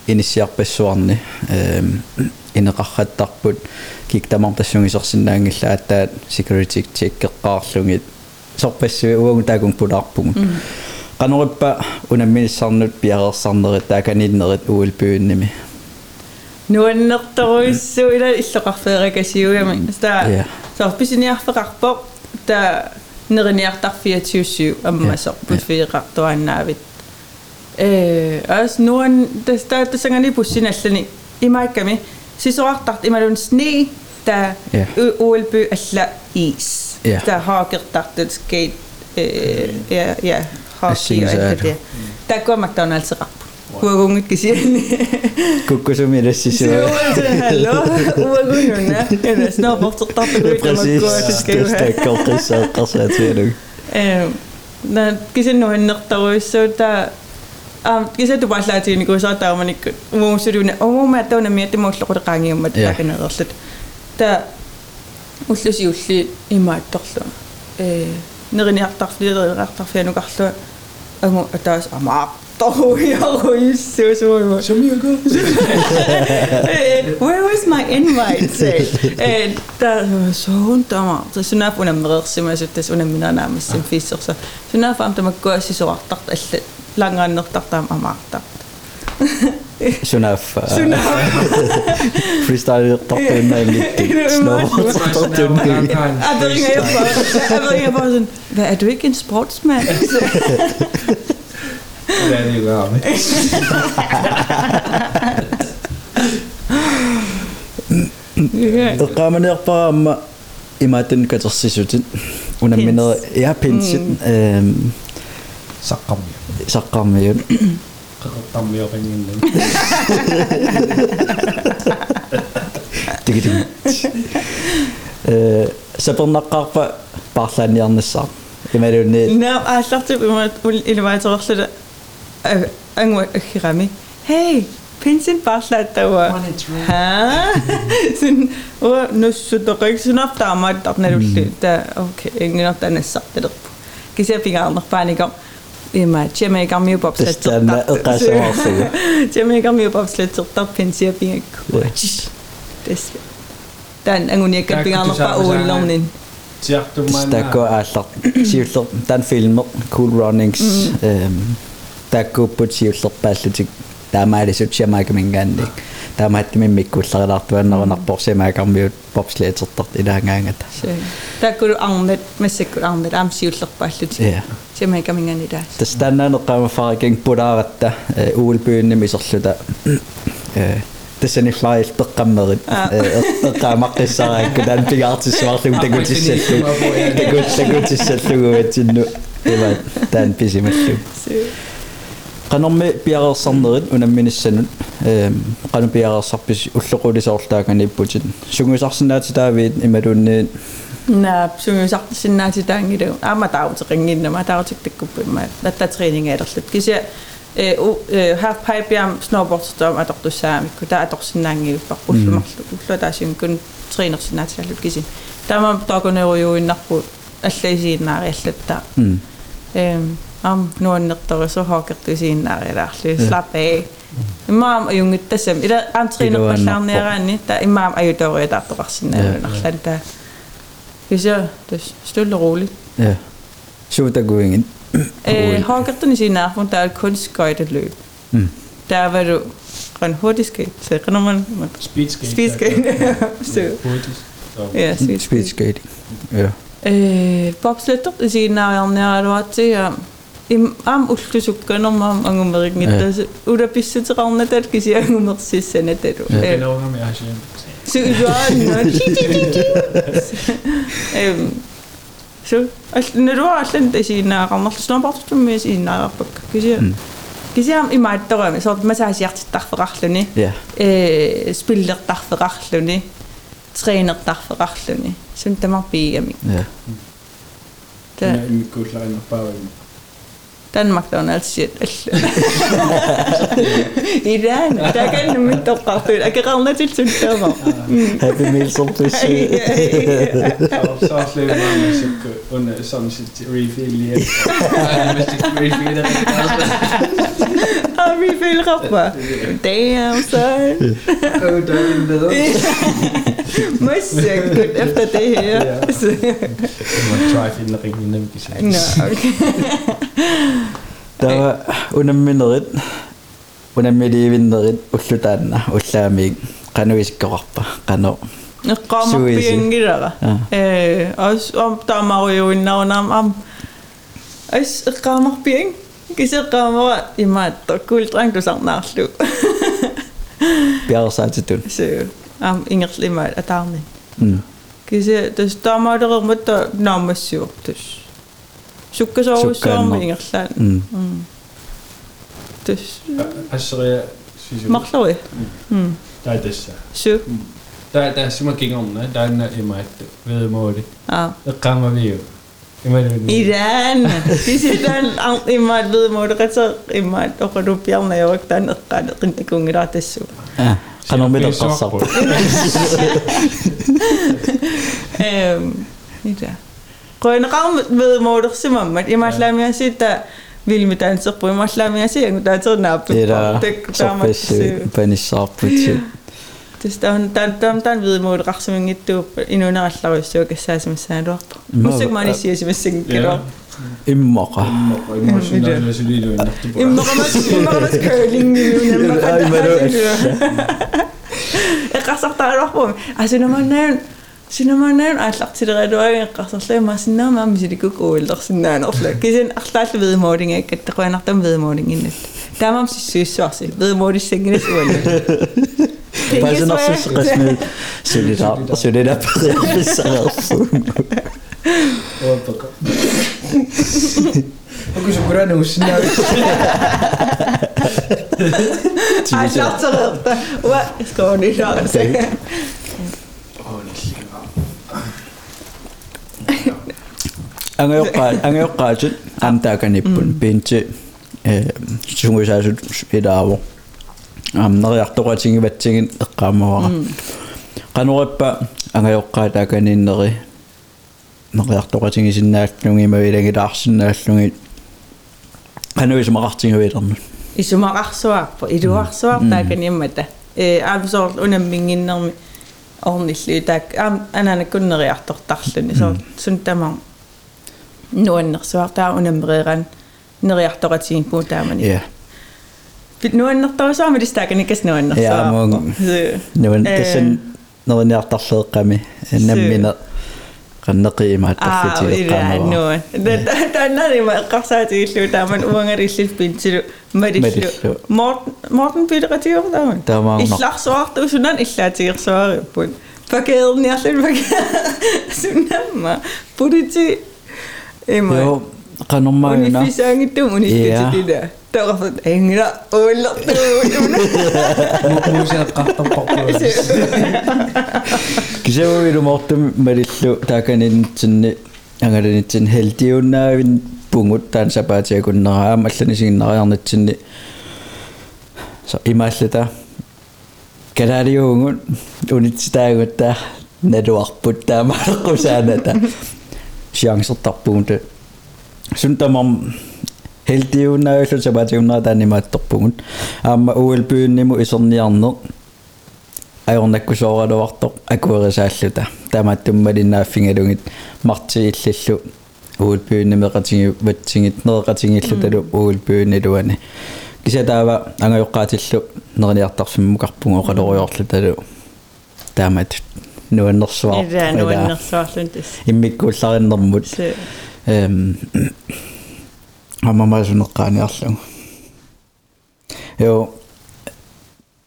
иниссиарпассуарни эм инеқарраттарпут киктамартассугисерсинаангилла аттаат security check-эққаарлугит сорпассуи уагу таакун пулаарпугу qanurippa unamminissaarnut piareersarnerit taakaniinnerit uulpuunnimi нуаннэрторуиссу ила иллоқарфеэракасиугами таа Ja. соо писиниарфеқарпоқ таа нерниартарфиатиуссиу аммасоқ пуфиеқартуаннаавит э ас нуан таста тасангани пуссиналлани имаакками сисоартарт ималун сне та Ja. уулпу алла ис Ja. та хаакертартут скейт э я я хаки Ассигисаалу. алла та ко макдоналдс эқарпу куагунгит кисиани kukkusumilassisua Hallo, uagununa. Ja, snowboardtertartuguit *laughs* præcis amakkuatiskeua. stakkalqissaaqarsaatialug Э, на кисиннуаннэртаруиссуута а кисату паллаатигникуусаатааманиккут умуусулуна умуума тауна миаттимауллоқулеқаангиуммат Ja. таканерерлут та уллуси улли имаатторлу э нерниартарфилерниартарфианукарлуа агу атаас амаа торуйаруиссуусуума Samiaga. Where was my invite? Say. Eh, der så hun der så sådan er under med sig *laughs* *laughs* *laughs* er der er magt. sunaf Sådan freestyle tartuunnaillitti snowboard der ringer jeg bare. Jeg ringer bare sådan, hvad er du ikke en sportsman? Det er det jo gør, ikke? eqqaamaneerparaamma imaatun katersisutit unamminera iapinsit eem Saqqamia. saqqarmiut Qaqqammio qinginnan. tigitim э сапернаққарпа парлаанниарнассаа ималуунни Nå, jeg har til mig ul i det var så også det angå akirami. Hey, pinsin bare slat *laughs* Ima, Jimmy gamio bob slet tırtap. Tämä ıkaşamasın. Jimmy gamio bob slet tırtap pensiya pingek. Vaçış. Tesli. Tän anguniakka pingaannerpa uullernin. Tiartumana. Takko aallart. Siullert tän filmer Cool Runnings. Ehm takko put siullerpaallutik сиамаакамингаанник таамааттимиммиккуллерилартуаннерунарпор сиамаакармиут попслеетертарт илаангаангата Таккулу арнет массаккул арнет аам сиуллерпааллут. я Симайкамингани таас. тастаннаанеққама фаракинг пулааратта уулпуунними исерлута э тассаниллари пеққаммерит эққаамаққиссараакку таан пигаартиссуарлугу такутиссаллу такут такутиссаллугуатсинну ива таан писималлу qanormi piareersarnerit unamminissanut eem qanu piareersarpis ulloqulisarlaaganiipputin sungiusarsinnaatitaaviit imaluunniit на сунгисартсиннаатитаангилу аама таавутеқингиннама таавутиктаккуппа имма наттатрининг алерлут кися э half pipe ям snowboardstoom атортуссаамикку таа аторсинаангилуппар уллумарлу уллуа таасимкун тринерсинаатилаллут кисин таама тааконеруйуиннарпу аллаисииннаариаллаттаа эм ам нуаннерторисо хоокертусииннаариалаарлу slap af имаам аюнгиттасам ила аам тренерпаллаарниараани та имаам аюториатаартоқарсинаалунарлан таа кися тас стille roligt ja сутагуингин Øh, Hågerten i nærmere, der er et kunstskøjteløb. Mm. Der var du rent hurtigt skate, så render man Speedskate. speedskate. så, Hurtigt. Så. ja, speedskate. speed skating им ам уллусук канэрмаам ангумерик э. ниттас улаписсатераарна тал киси ангумерсиссана талу элоорами асиам сүүжаанна эм су алнеруа аллан тасиинаагаарнерлуснаарпартумми сиинаагаарпак киси кисиам имааттарами соорт масаасиартиттарфеқарлуни э спиллертарфеқарлуни тренертарфеқарлуни сун тамарпиигамик та имиккуулларинерпаавимик Dan macht er. Als Iran, da kann ich mit der Kaffee, da kann ich nicht zum Happy Meal so ein bisschen. Ja, ich habe so viel Mann, ich Is het hier. *laughs* *laughs* Har vi følt op på? Damn, son. Åh, der er en bedre. Måske godt efter det her. Ja. Jeg må try at finde det rigtig nemt i slags. Nå, okay. Der var under mindret. Under midt i mindret. Utlutadna. Utlamig. Qanoisikkorpa. Qanor. Qamappiangirara. Eh, os om tamaru jo innaunam am. Os qamarpiang. Kijk, hier gaan we in mijn koel trank, dus ik ga naar de andere. Ja, dat is het. Ik heb alles uit de toekomst. Ik heb ingericht, maar het is niet. Dus daarom heb ik het namelijk zo. Zoek je zo, zo, om in je te zijn. Dus. Sorry, excuse me. Mag zo. Tijd is. Zo? Tijd is mijn daar is mijn keer. Dat is mijn keer. Dat is mijn keer. Iran. Di situ ang imat bel moderat sa imat ako rupiah na yawak tan kan kung gratis so. Kanong bito kasap. Em, ida. Kaya nakam bel moderat si mamat imat lang yan si ta vil mit ansok po imat lang yan si ang tatso na po. Ira. Sopesyo panisapot siya ved muodossa raksamin ittu inuna allaruissu kassaasimassa duarpa. Mä- Musik mä niin siesimässä Ja. kiro. иммоқа Emotionelle solido er Imma kamas imma kamas curling niin mä Ai, mä en Jeg kasartaa duarpa. Asu mä näen Sinä mä Bij nog zes gesmeed. Suriname, Suriname, Ook eens op rennen, hoe snel Hij zat erop. Wat? Ik kan niet anders zeggen. ang ayo ka ang ayo ka chut am eh ik heb амнериартоқатингиватсигин эққаамавара канореппа ангайоққаатааканиннери нериартоқатингисиннааллунги мавилагилаарсиннааллуги канависмақартингавилернул исумақарсуарпа илуарсуартааканиммата э аамсоорл унаммингиннерми орниллуи таак аам анаанаккуннериартортарлуни соор сунтамар нуаннерсуартаа унаммериеран нериартоқатигиппу таамани. Э нуаннэртарусаами листааканикас нуаннэрсаа нуан тэсэн нерниартарлеэкъами наммина qannaqiimaat taffitiiqqaamua taannaanima eqqarsaatiillu taaman uangalillit pintilu malillu morten pileqatiuqtaaman taamaan illarsuartu sunan illaatigersuarippun pakeerniarlun pake sunnamma puliti ima qanormauna unifisaangittum unittitilaa Toqafut engra ullattu. Muusaqartorpoqquus. Kisema virumortum marillu taakanintsinni angalanitsin heltiunnaavin pungut taan sapaatiakunnera aamallani siginnariarnitsinni sa imaallata kalaariuungun unitsitaagutta naluarput taamaaqqusaanata siangsertarpugunta suntamam хелдиуннаавиллу сапатиуннаатаанимаатторпугут аама уэлпиунниму исерниарнер аёрнаккусооралуартор акуэрисааллута тамааттуммалинааффингалугит мартииллиллу уэлпиуннимеқатиги ватсигит нереқатигиллу талу уэлпиунналуани кисатаава ангаюққаатиллу нериартарфиммукарпугу оқалориорлу талу таамат нуаннерсуар нуаннерсуарлунтис иммиккууллариннэрмут эм амамаасунеққааниарлугу ёо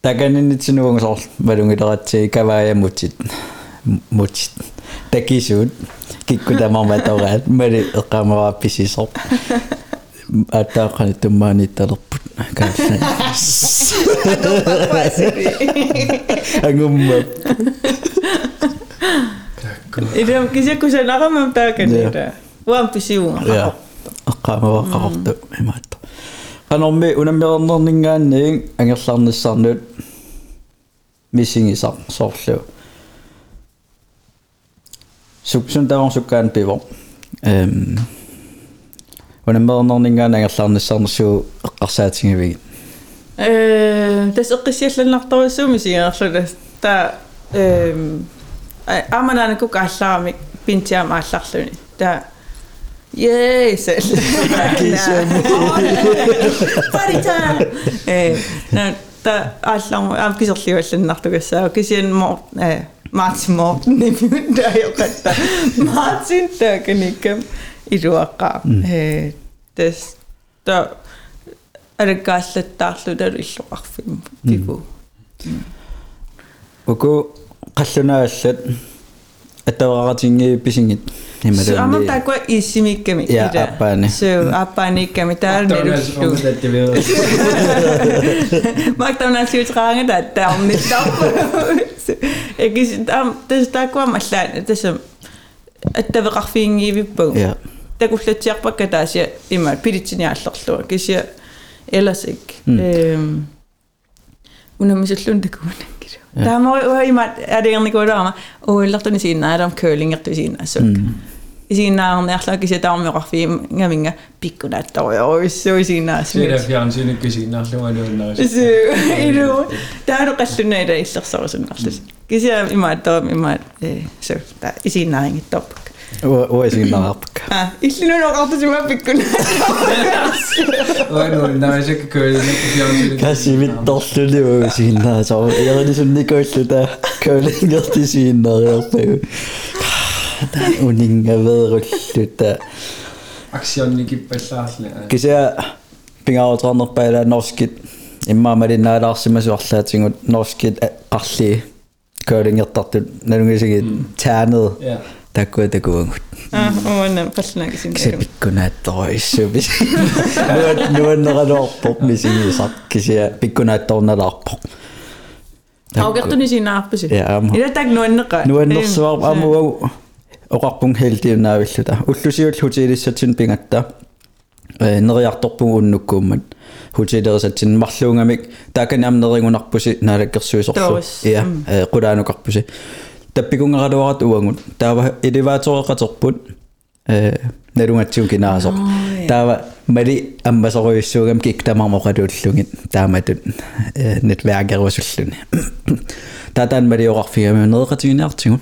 таканинитсинугусоор малунгилератсии кавая мутит мутит такисуут киккутамарматораат мали эққамараапписисоо аттааққани туммаанитталерпут каалла ангумма Ila kisakkusanaqamam taakaniira. Uam pisiunga. я эққамаваққарту имаатта канорми унаммернернингаанниин ангерлаарниссарнут миссингисар соорлу суксун таорсуккаан пиво эм унаммернернингаан ангерлаарниссарнерсуу эққарсаатингивиги Э тас эққиссиалланнартарусууми сигаарлуна та эм аманаанакук аалларамик пинтиам аалларлуни та Yes. Парита. Э, на та аллаарму аав кисерлиуалланнартугассаа кисиан мо э Мартин Мортен нэмүн дайоқатта Мартин такникэм ируаққа э тэс та аргааллаттаарлу талу иллоқарфим пигу. Око қаллунааллат atau kacinge pisingit Nimetä Sama tak ko isimi kemi. Ya apa ni? So apa ni kemi tar dari tu. Mak tahu nasi utang ada tahu ni tahu. Ekis tam tas tak ko masalah tas اتفق فيني بيبو تاكو فلتيق بكا تاسيا إما بيريتشيني على الشغل كيسيا إلاسيك ونمسلون تكون Det må, hoi, maar ja, de andere kode aan. Oh, laat dan eens zien, hè, dan keuling er te zien, hè, zo. Siinä on ehkä kyse tammerahvi, ja minkä pikku näyttää oi se siinä. Siinä on siinä kyse nahlua nuonna. Se, idu. Tää on kastunneita isä saa sun nahtus. Kyse ima to ima se, tää isin näin top. når jeg så kan køre det på fjernsynet. касивитторлули уасигиннаасаа ерилисунникууллута каулингертисииннариарпагу унингавееруллута Aktionen kippallaarle. кися пингаарутарнерпаала норскит иммаамалиннаалаарсимасуарлаатингут норскит qarli каулингертартут налунгисигит таанед таккуатакувангут аана палланаакисин пиккунаатторуиссуми нуат нуаннералуорпоп мисинисар кисиа пиккунаатторналаарпоқ аукертунисинаарпси илатак нуаннеқа нуаннерсуар амуау оқарпун хелтиунаавиллута уллусиул хутилиссатсин пингатта э нериарторпуг уннуккууммат хутилерисатсин марлуунгамик тааканаам нерингунарпуси наалаккерсуисорлу иа э қулаанукарпуси таппикунгараluarat уангут таава элеватореқатерпут э налунгатсуун кинаасоқ таава мали аммасоруйуссуугам киктамармоқалууллугит тааматут э нетвærкерусуллуни татаан малиоқарфигами неэқатигиниартигут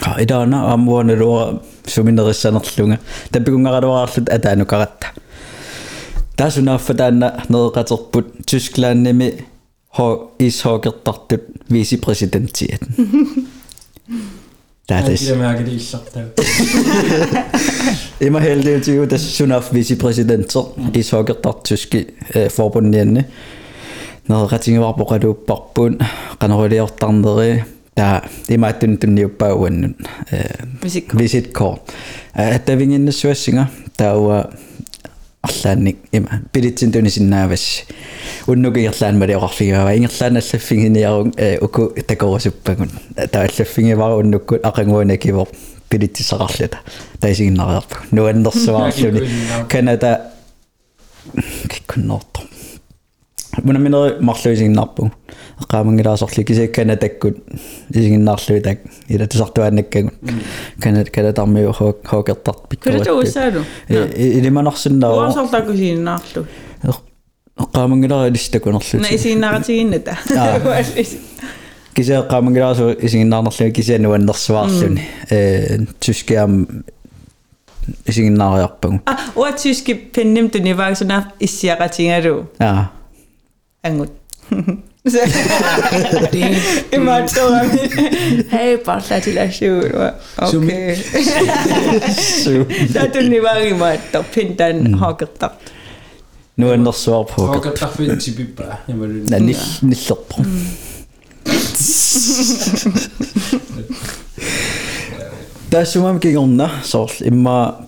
ха идаана аммуаналуа суминериссанерлунга таппикунгараluaraарлут атаанукаратта таасунааффатаанна неэқатерпут тусклаанними хо ишхокертартут висипресидентиат tää de des der mærke, det er så der. Ima heldig til jo sunaf vicepresidenter i sokertartuski forbundianne når ratinga var på radu parpun qanoriortarneri ta ima tun tunniuppauannun Visitkort. visitkort attavingиннассуассинга таауа арлаанник има пилитсин тунисиннаавас уннукиерлаан малиоқарфигаава ингерлаан аллаффигиниарун уку такорусуппагун тааллаффигивара уннуккут ақангуана кивор пилитсисақарлата таисигиннариарпу нуаннерсуарлуни канада киккуннорто мунаминери марлуисигиннарпу эққаамангилаасорли кисе канадаккут исигиннаарлуи так ила тусартуааннаккагут канада канадармиу хоокертарт Kyllä se uusailu. илиманарсиннаа Uosoltakusiinnaarlu. эққаамангилари листакунерлут Na isiinnaaratiginnata. *laughs* *laughs* кисе эққаамангилаасу исигиннаарнерлуи кисе нуаннерсуаарлуни э тускиам исигиннаариарпагу Ah, uatsyski pennim tunivaaksuna issiaqatigalu. аа Angut. *laughs* *laughs* Immer *laughs* *laughs* dat Hei, parla Dat suur. Okei. Sä tunni maar. Top in, dan hakattaa. Nu on tässä svar på. Hakattaa finsi pippää. Nä, nilloppo. Tässä on minkin onna, sol. Imma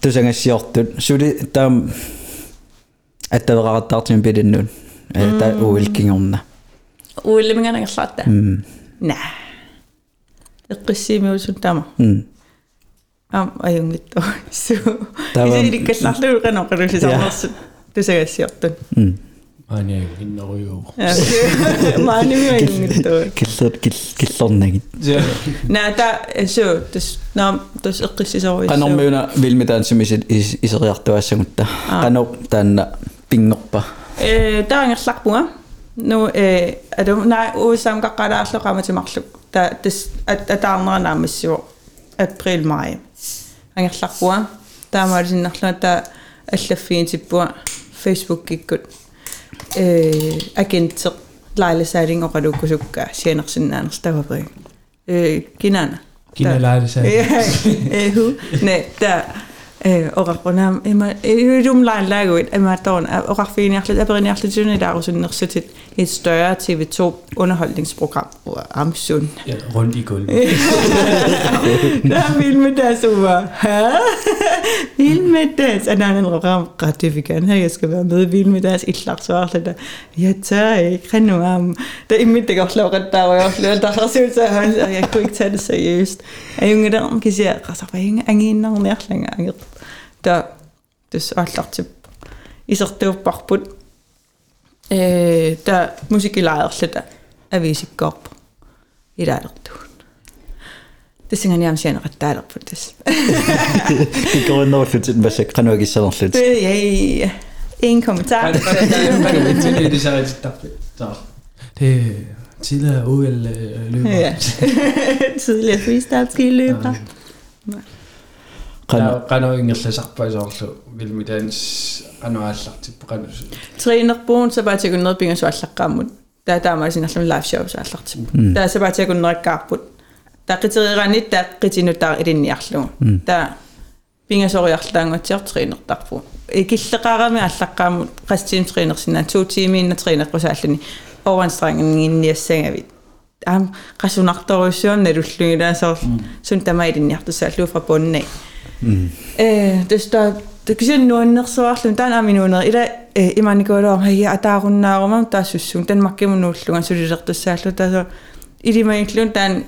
tusengas dat je tämä... Että raataatsin pidin nyt. Э, та уилкингорна уиллимиганагерлаатта на эққиссимиусун тама ам аюнгитто су исериккалларлуу канаа қилулисаарнерсут тусагассиортун маани инноруйуу маани миангитто киллер киллернагит на та су тус нам тус эққиссисоруис канормиуна вилмитаансимисит исериартуассагутта каноо таанна пингорпа Э таангерларпунга ну э аду на уусам каккалаарлоqamatimarluk та тас атаарнеранаамассуо април май ангерларпуа таамаалисиннарлуа та аллаффиитиппуа фейсбук киккут э агентер лайласаалин оқалуккусукка сианерсиннаанерс тавапри э кинана Kina lejde sig. eh hu ilum line laguit ima ton oraqfiiniarlut aperinniarlutuni laarusunnersutit et større TV2 underholdningsprogram Amsun. Ja, rundt i gulvet. *laughs* Der vild med over. Hæ? *laughs* Vild med das. Er der en program? Ret, det vil gerne have, jeg skal være med. Vild med das. Et slags svar. Der. Jeg tør ikke. Kan nu am. Der er mit, det går slå ret der, og jeg flere, der har set sig, og jeg kunne ikke tage det seriøst. Jeg er jo der, kan sige, at der er ingen nærlænger Der, det er så alt til. I så det var bare på. Der musik i lejr, slet der. Jeg vil ikke gå op. I der er det. Det synger jeg om sjældent ret dejligt på det. kikorinnеруллут масак qanuagissarnerlut Det er jeg. Ingen kommentar. Hvad er det, det er så rigtig dårligt. Så. Det er tidligere OL øh, løber. Ja. Tidligere freestyle Rano ingerlasarpaisoorlu vilmitaans qanuaallartip qanus. Træner boen, så bare til at gå ned og bygge så allaqaamut. Der der er sådan en live show så allaqtip. Der er så bare til at gå ned og garput. Der qitigeranit der qitinu der i din jarlu. Der binga så jarlango til træner der på. Ikilleqarami allaqaamut qastin træner sinna 2 timer inden træner qusallini. Overanstrengningen inden jeg sænga vid. Am qasunartorusuam nalullugila så sun tama i din jartu sallu fra bunden af. э тэста тэксэн нуаннерсуарлун таана минуунер ила э, иманикуулуар хая атааруннаарумам таассуссун тан маккимунууллуган сулилертуссааллу таасо илимаиллун таан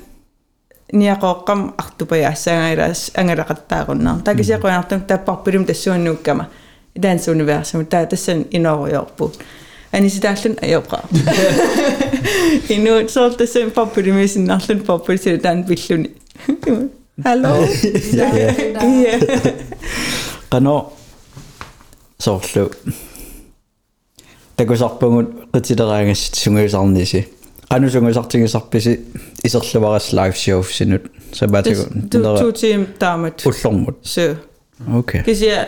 ниақооққам артупая ассаангайлаас ангалақаттаагуннаар такисиақуянартум таппарпилум тассуаннууккама данс универсум таа тассан иноруйорпу аниситааллун аёпра *laughs* инуут соортассан паппилумисиннарлун паппилсилу таан пиллуни Hallo. Iya. Iya. zacht soorlu. Takusarpungut qitsileraangassit sunguisarnisi. dat sunguisartigisarpisi iserluvaras live show sinut. Sabatigu. Tu tim tamat. Ullormut. Så. Okay. Kisia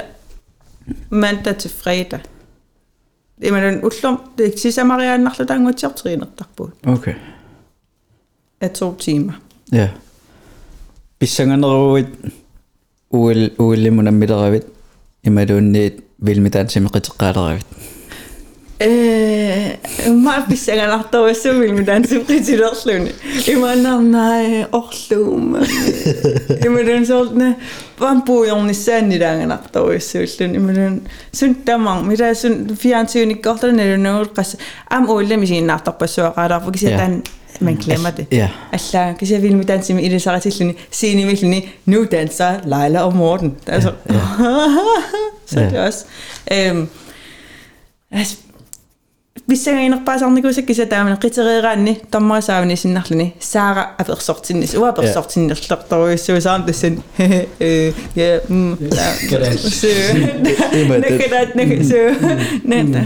mandag til fredag. Jamen, den ullum, det er ikke Marianne Narledag er til at. Okay. Af to timer. Ja. Yeah. писсанганеруит уил уиллимунаммилеравит ималуунниит вилмитаансимеқитеққаалеравит Øh, meget pissanganartoa suvil mit ansipritidorluni. Imanarnai orlum. Imalun sortne pampuujornissaannilaanganartoa suullun imalun suntamang mida sun fjernsynikkortana qas am uillami siinnaartarpassuaqaalаарpu kisatan man glemmer det. Ja. Alla, kan jeg vil med danse med i det så til Signe Mikkelni, nu danser Leila og Morten. Altså, så det er *laughs* også. Øhm, altså, писсагайнерпаасарникусак киса таамана қитереераанни таммаасаавни синнарлини саара аперсортиннис уаперсортиннерлерторуиссуу саам тассан э я м нэхэдат нэхэсэ нэта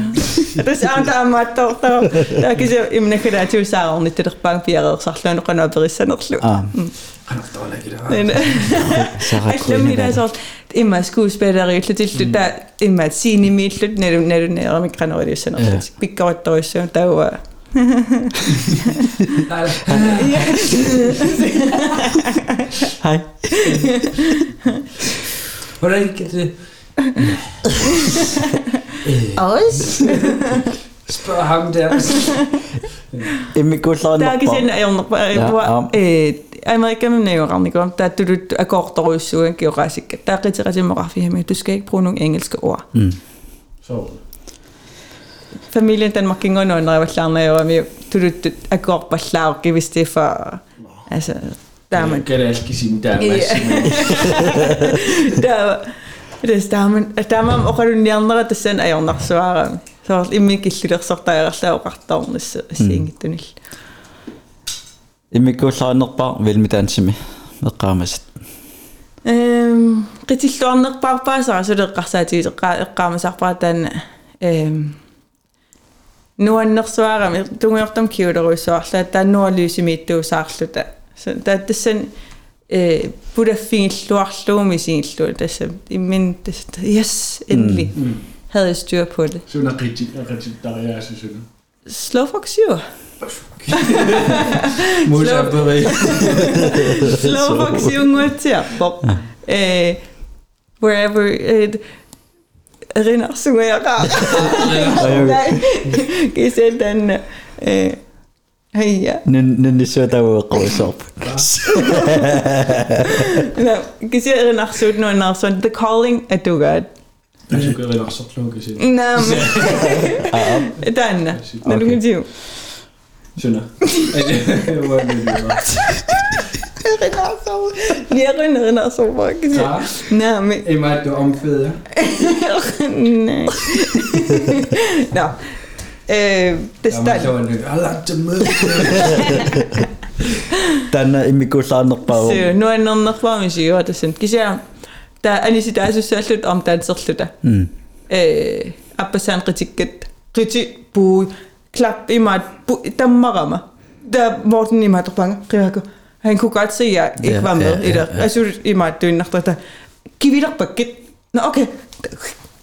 тас аанта аммааттортаа такисе имнэхэдатиусаарорни тилерпаан пиареерсарлуану канаа периссанерлу аа Anak Nein. ich glaube nicht, dass auch immer Skuespellerin, die da immer Zini mit, nicht nicht nicht nicht mit Granori sind, aber ich bin gerade da ist und da war. Hi. Hvordan kan det... *laughs* Også? *laughs* Spørg ham der. *laughs* taakisen ajornerpa Ja, eh Amerikamen neurarnikom ta tulut akortoruissuun kioraasikka taaqiterasimmoqarfihami du skal ikke bruge nogle engelske ord. Mm. Så. familien Danmark ging under når jeg var klar når jeg var med tulut akorpallaarki hvis det er for altså der er man Kan *laughs* det altid sige, der er der det tamam oqalunniarnera соор имми киллилерсартаярла оқартаарнис сиингиттунил иммиккууллаарнерпаа вилмитаансими эққаамасат эм қитиллуарнерпаарпаасаа сулеққарсаатиги эққаамасарпаатаана эм нуаннерсуарами тунгиортам киулеруссуарлаа тааннуалиусимииттуусаарлута тааттассан э пудаффигиллуарлууми сигиллуу тасса иммин тасса yes endlich havde jeg styr på det. Så var rigtig, rigtig, der var jeg så sønne. Slowfoxyr. *laughs* Musabberi. Slowfoxyr ngutia. Bob. Øh, wherever it Rinner synger jeg der. Nej. Gesehen dann äh هيا نسوتاو قوسوب لا كثير نحسود نو نحسود the calling at to god Natuurlijk wel afgesproken zitten. Nou, *laughs* dan. Dan doen we het zo. Zunna. Ja, herinneren zo een Ja. Nou, maar... Ik maak door omvullen. Nee. *laughs* Nou. Eh, det står... Ja, men alla til møde. Den er i mikrosander Dan Så, nu er een nok varme, Dan heb det er sådan. Er så særligt om danserlutter. м Øh, appasan kritikket. Kritik bu klap i mig. Der marama. Der Morten i mig der bange. Rikke. Han kunne godt se at jeg ikke var med i det. Jeg synes i mig det er nok der. Giv dig bakket. Nå okay.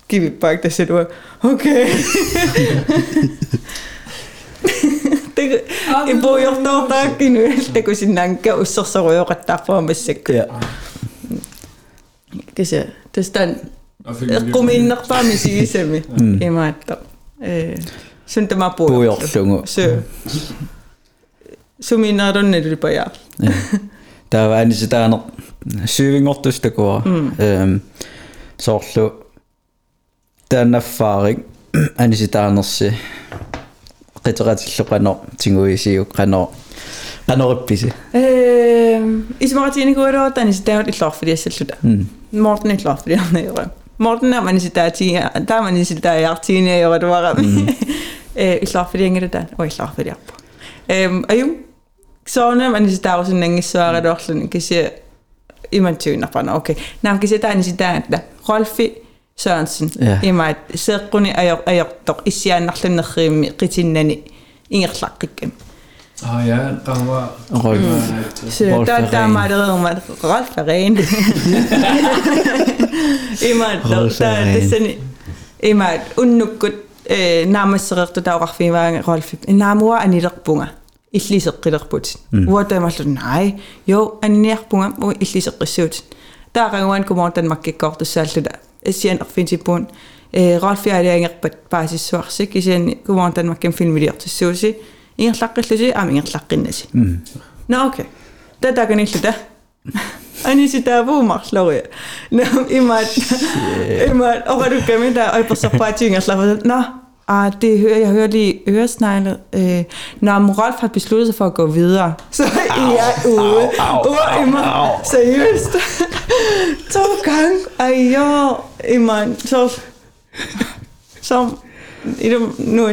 Giv vi bakket det du. Okay. *laughs* det i bor jo der der кися тестан эгкумииннэрпаами сигисами имаатта э сунтамапуу пуйорлугу су суминааруннелипая э. таваани ситаанер сивингортус такуа эм соорлу тааннаффаарик аниситаанерси қитератиллу қано тингуисиу қано Kom ind og bare med sige semi. I mig der. Eh sunt ma po. puujorlungu Så så min er den det på ja. Ja. Sluta. Morten är klar för det nere. Morten är man sitter där där man sitter där jag tio år det var. Eh klar för det inget där. Och klar för det. Ehm ayo så när man sitter där och så länge så är det också kan se i man tyner på okej. När kan se där ni sitter där. Rolfi Sørensen. Ja. I mig seqquni ayor ayortoq issiaannarlunnerriimi qitinnani ingerlaqqikkan. Ah ja, der var... Ah oh ja, Rauer. Rolf. Mhm. Schön, Rolf da, da mal irgendwas. Rolf Verein. immer, *laughs* Rolf da, das sind immer unnukut øh, naamisseriqtu taorarfiimaaga Rolf. Naamua anilerpunga. Illiseqqilerput. Mm. Uota mallu nai. Jo, aniniarpunga u illiseqqissuut. Taaranguan kumoon tanmakkikkoortussaallula. Sianerfinsipuun. Rolf Verein erpat paasissuarsik. Isian kumoon tanmakkan filmiliortussuusi ингерлаққиллуси аама ингерлаққиннаси no okay татаканиллута аниситаавуумарлория нам имат имат орадукками та ойперсерпаатингерлава nå Ah, det hører, jeg hører lige øresneglet. Øh, når Moralf har besluttet sig for at gå videre, så er jeg ude. Ude i mig. Seriøst. to gange. Ej, jo. I mig. Så... Så... Idu nu er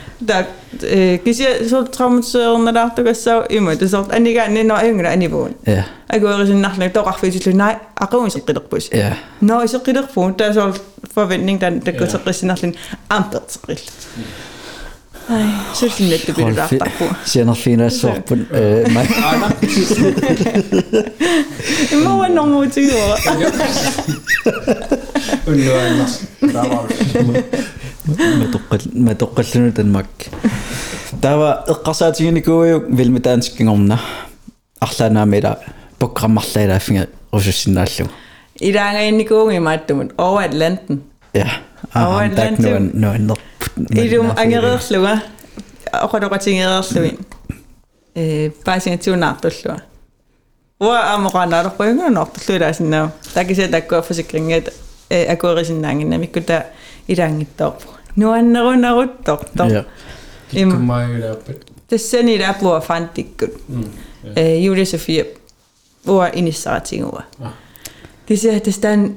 daar, kies je zult trouwens eh, onderdag toch zo immer. Dus dat, en die gaan niet naar jongeren en die woon. Ja. Ik hoor ze een nacht naar toch af, dus ik nee, ik is het gedurf dus. Ja. Nou is het gedurf, daar zal verwending dan, dat is het nacht in aantal. Ai, syltynnytty pidetään fi- takua. Siinä on fina soppun. Mä voin on muut sinua. Ynnöimmäs. Mä tukkasin tämän makki. Tämä kasaatiin kuin vilmitään sikin omna. Ahlana meidän programmalleja läfingä osuusinnaallun. Idag är ni kungi mattumut. Over Atlanten. Ja. Yeah Atlanten. no no Idum angereerluga. Oqadoqatingereerluin. Eh paasiнгатсуунаарtulluа. Уа амоqaanаарпуйнгуунартуллуилаасиннаа. Такисе таккуа фасикрингат э акуерисиннаангиннамиккута илаангиттоорпу. Нуаннерунерутторто. ja Им Kummailappat. тассани лаапуа фантиккут. э Юлия София уа иниссаратингуа. Кися тастан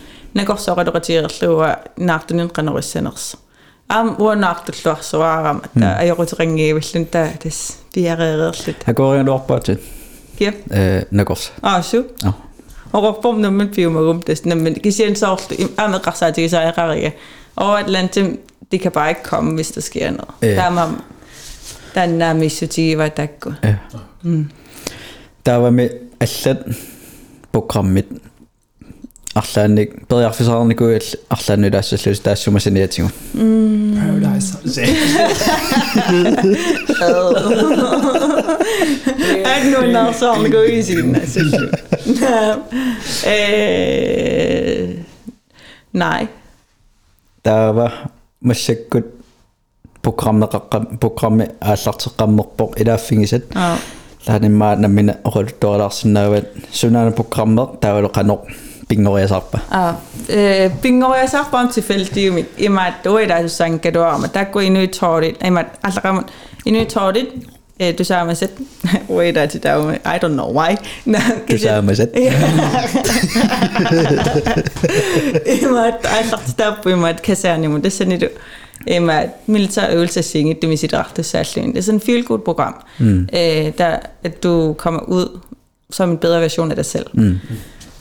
накорсоқалоқатиерлуа наартунин қанериссанерс. аам уанаартуллуарсуаарама та ajorutiqangiivallun та тас пиареерерлут. Akorianuarpaatut. Киа. Э накорс. Аа су. Ja. Орорпом наммат пиумагум тас наммат кисиан соорлу аамеқарсаатигисаариқарига. Og Atlantim, det kan bare ikke komme, hvis der sker noget. Ja. Der er man, der er nærmest så var der ikke. Ja. Taavami аллат программит арлаанник периарфисаарникуи арлааннулаассаллус таассумасаниатигу. Paradise. Er det nogen, der så om går i sin? Øh, nej. таава массаккут программеқаққам программи ааллартеққаммерпоқ илааффигисат Ja. лааниммаа наммина орултуалаарсинаават сунаана программер таавалоқанеқ пингориасарпа Pingoja Sarpa. Eh, Pingoja Sarpa on tilfældig, ima doida sang kadoama, der går endnu i tårdet, ima alramon, endnu i tårdet, altså, eh, du sagde mig sæt, wait, I don't know why. Du sagde mig sæt. Ima, altså, der på ima, at *laughs* kaserne, men det sender du. Ima, militær øvelse singe, det med sit rette særlig. Det er sådan et feel good program, mm. Eh, der, at du kommer ud som en bedre version af dig selv. Mm.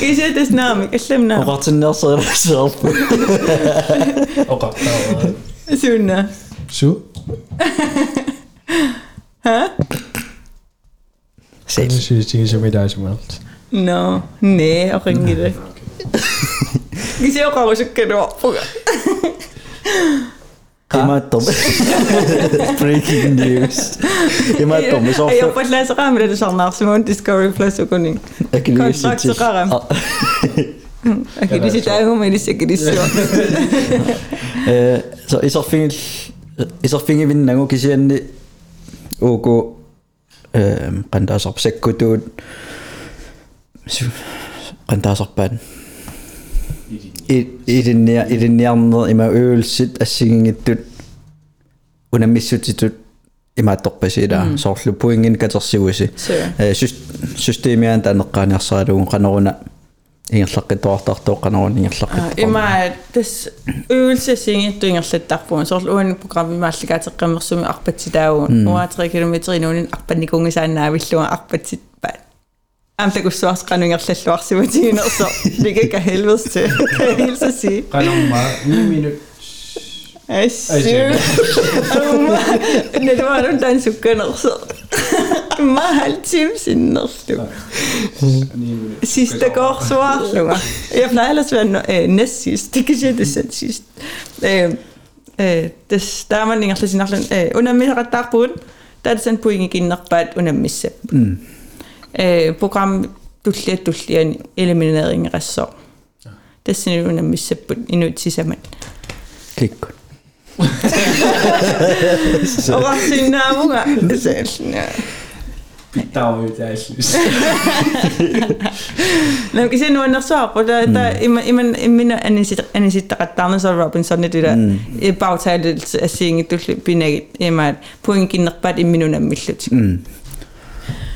كيجات اسنامي اسلمنا وقت الناس zelf. Oké. Zo'n سونا Zo? Hè? Zet. Kunnen ze zo meer met maand. No, nee, ook niet. Ik zie ook al eens een keer. *laughs* Emma Tom. *laughs* Breaking news. Emma Thomas. Of... Hey, op het les raam, dat is al naast gewoon Discovery Plus ook niet. Ik kan straks raam. Dus- ah. *laughs* Oké, die zit eigenlijk mee, die zeker die *laughs* eh, zo. Is al vinger, is al vinger ook eens in de ook kan ehm, daar op sek doen. Kan daar op ben. илинниа илинниарнер има үүлсит ассигингиттут унаммиссутитут имаатторпасилаа соорлупуингин катерсигуси э системиан танеққаниарсаалуун канеруна ингерлаққитуартартоо канерун ингерлаққит има тас э, үүлсасингитту ингерлаттарпуун соорлу уун программимаалликаатеққаммерсуми арпатсилаауун 3 км инуунин арпанникунгисааннаавиллуа арпатсит Jamen, det kunne så også grænne yngre slet lort, så det kan ikke helvedes til, kan jeg hilse at sige. Grænne meget, 9 minutter. Ej, syv. Nej, det var den dag, som gør noget så. Meget halv time siden noget. Sidste går svar, lunger. Jeg plejer ellers at være næst sidst. Det kan sige, det er sidst. Det der man ikke slet sin aften. Under min ret der på der er det sådan på ingen gennem, bare under misse. Øh, program du slet du slet en eliminering resort. Det er sådan under misse på en ud til sammen. klik Og var sin navn. Så er sådan, ja. Der var jo der, jeg synes. No, kasi no nasa ako da da iman iman iman anisit anisit takatama sa Robinson ni dira Mm. e bautale asing itu pinag iman puing kinakpat iminuna millut mm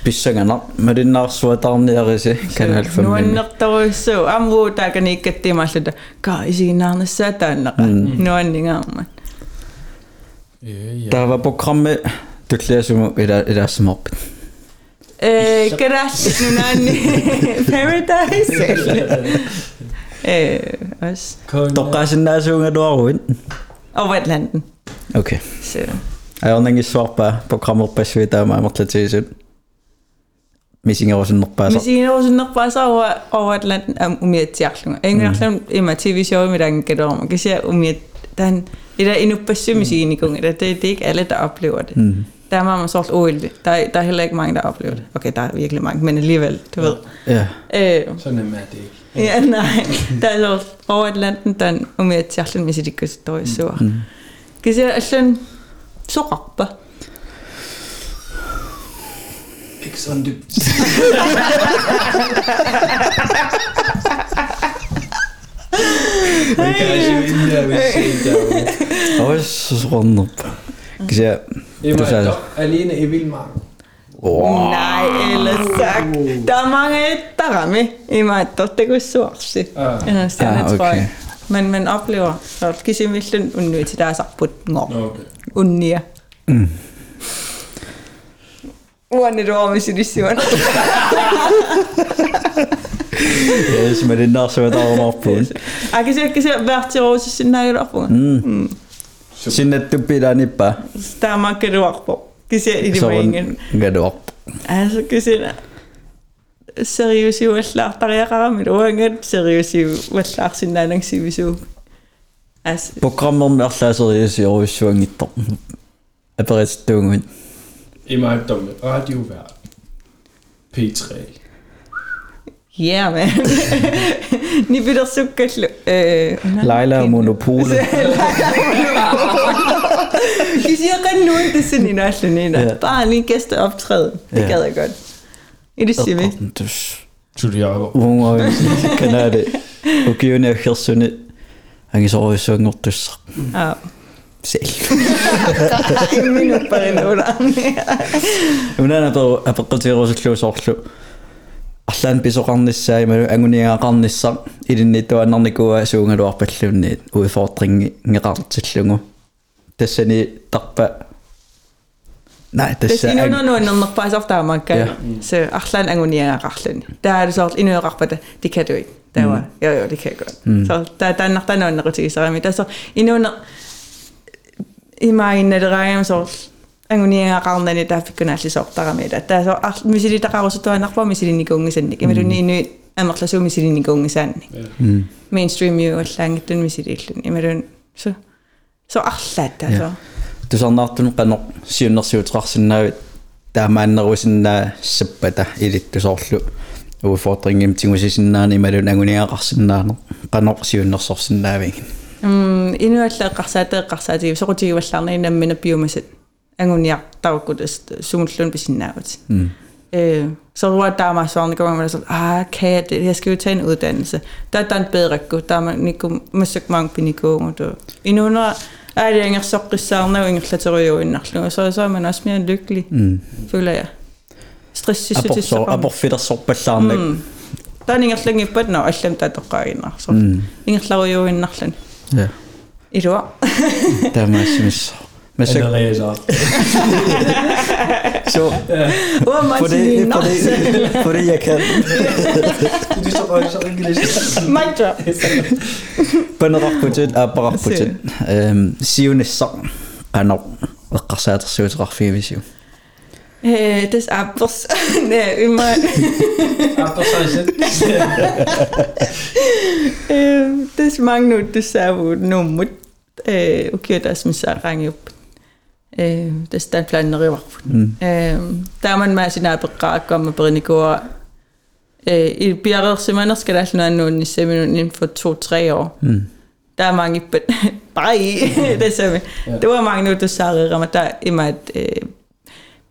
писсаганар малиннаарсуатаарниариси канал no фаммини naktaw so amu ta kan ikatti malluda ka isinarna sa tanaka no anningaamman Ja, ja. тава программе туллиасуму ила илаассамарпит eh gracias no nanni paradise eh os Kun- тоққаасиннаасуунгалуаруин og Wettlanden окей så аёрнангиссуарпаа программерпассуитаама амерлатигисут мисингерусиннерпааса Men siinä on sinne päässä over, over Atlantin TV-show med den gætter om. Man kan se umiet den det der endnu besømme sin i gang. Det, det er ikke alle der oplever det. Mm. Der er meget så old. Der, er- der er heller ikke mange der oplever det. Okay, der er virkelig mange, men alligevel, du ved. ja Øh, Så nemt er det ikke. ja, nej. Der er så over Atlanten den umietiarlun med sit ikke i så. Kan se at sådan så rapper. Ikke sådan Mix on the... Ay, Højsrunde. Kjær. Emma, alene i vildmarken. Wow. Nej, Näin, ellessä. Tämä on tarami. Ima, että oletteko suoksi? Ja sitten ah, okay. Men man oplever, at kysymysten on nyt sitä saput. Unnia. Mm. Wanneer is die Jezus, maar dit nassen we allemaal afpoen. Ik zeg, ik zeg, wacht, je roze zin naar je afpoen. Zijn het tupje dan niet, pa. Sta maar een keer op. Ik zeg, ik. Als ik serieus, je daar ik door. Serieus, je. Programma om serieus, je zo niet Ik Heb er iets te. Emma *laughs* er dumme. Radiovært. P3. Yeah, man. Ni bytter sukkerslø. Øh, Leila og Monopole De siger ret nu, det er sådan en Ja. ja. Bare lige en gæsteoptræden. Det Ja. gad jeg godt. I det siger vi. Juliago. Unga kanade. Ukiune khirsuni. Angisoruissuangortussa. Ja. Sel. En minut på en uge. Unana to apeqqutirusulluusoorlu. Арлаан писоқарниссаа ималу агуниаақарниссар илинниттуаннарникуа суунгалуарпаллуунниит уифоортринги ngеқартиллугу тассани тарпа Nej, det Hvis er I nu når nu når faktisk ofte er man kan så Arlan Angonia Arlan. Der er det så endnu jeg på det. Det kan du ikke. Der var jo jo det kan jeg godt. Så der der er nok der er noget til så men der så endnu når i mig når det regner så имаагинналераангамсоорл ангуниагаақарнани тааффиккунааллисоортарамила таасо мисилитақарусутуанарпа мисилиникуунгисанник ималуниинуи амерласуу мисилиникуунгисаанник э. мейнстрим ю аллаангиттун мисилииллун ималун со со арлаат таасо э. тусарнаартун канеқ сиуннерсиутеқарсинаавит таамааннеруисиннаа саппата илиттусоорлу уфортрингим тигусисиннаани ималун агуниаақарсинаанеқ канеқ сиуннерсорсинаавигин м инуаллеэққарсаатаа эққарсаатиги соқутигиваллаарни наммина биумасат ангуниартаруккут сумуллун писиннаават øh så var der mig sådan går man så ah kan jeg det jeg skal jo tage en uddannelse der er der en bedre gå der man niku musik mang piniko og då inunder er det ingen så risarne og ingen klatrer ind så så er man også mere lykkelig føler jeg stress апорсо så апорфилерсорпаллаарнак der er ingen slet ikke på den og slemt at der ind så ingen klatrer jo ind nærlen Ja. Is wat *laughs* Daar maak je zo met en dan *laughs* *laughs* je. Zo. Voor de jacket. Du står bare så engelsk. Mic drop. Panorapputin, ah, parapputin. Sivende een Panor. Hvad kan det *laughs* *laughs* *laughs* er mange nu, det er jo nummer. Øh, okay, der er som så range op. Øh, det er stand planen i Øh, der er man med sin arbejde, går med brænde går. Øh, I bjerget, så man skal der sådan noget nu, i seminaren inden for to-tre år. Der er mange, bare i, det er så Det var mange nu, du sagde, at der er mig,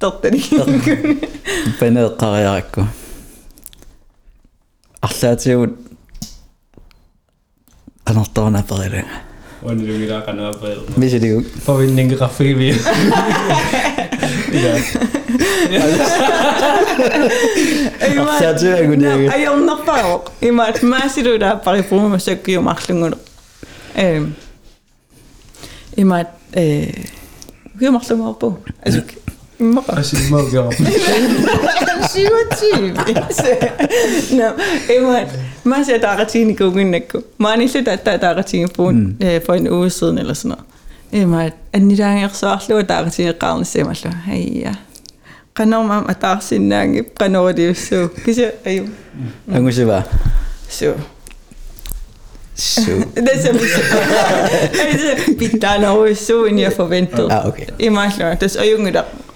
Ben je er qua jacco? Achtertje. Dan hadden we een paar. Wanneer we hier aan de bal. Misschien die. Voor die ninge kafir weer. Achtertje. Ayo nog pak. Ik maak. Maa is er daar paar filmen met zegkie om achteren. Ik maak. Je maakt hem al po. Masih mau jawab. Positiivs. no ei vaan, mä ser Daratin i gongen ikke. Man ikke der der Daratin på en, mm. øh, for en uge siden eller sådan noget. Ei mä, en niitä ei saa lua Daratin kallan se mä lua. Hei ja. Kanoo mä mä Daratin näin, kanoo det så. Kysy ei. Onko se vaan? Så. Så. *laughs* Det ser vi så. Pitää nousu, niin ja forventet. Ah, okay. Ei mä det er on jungi der.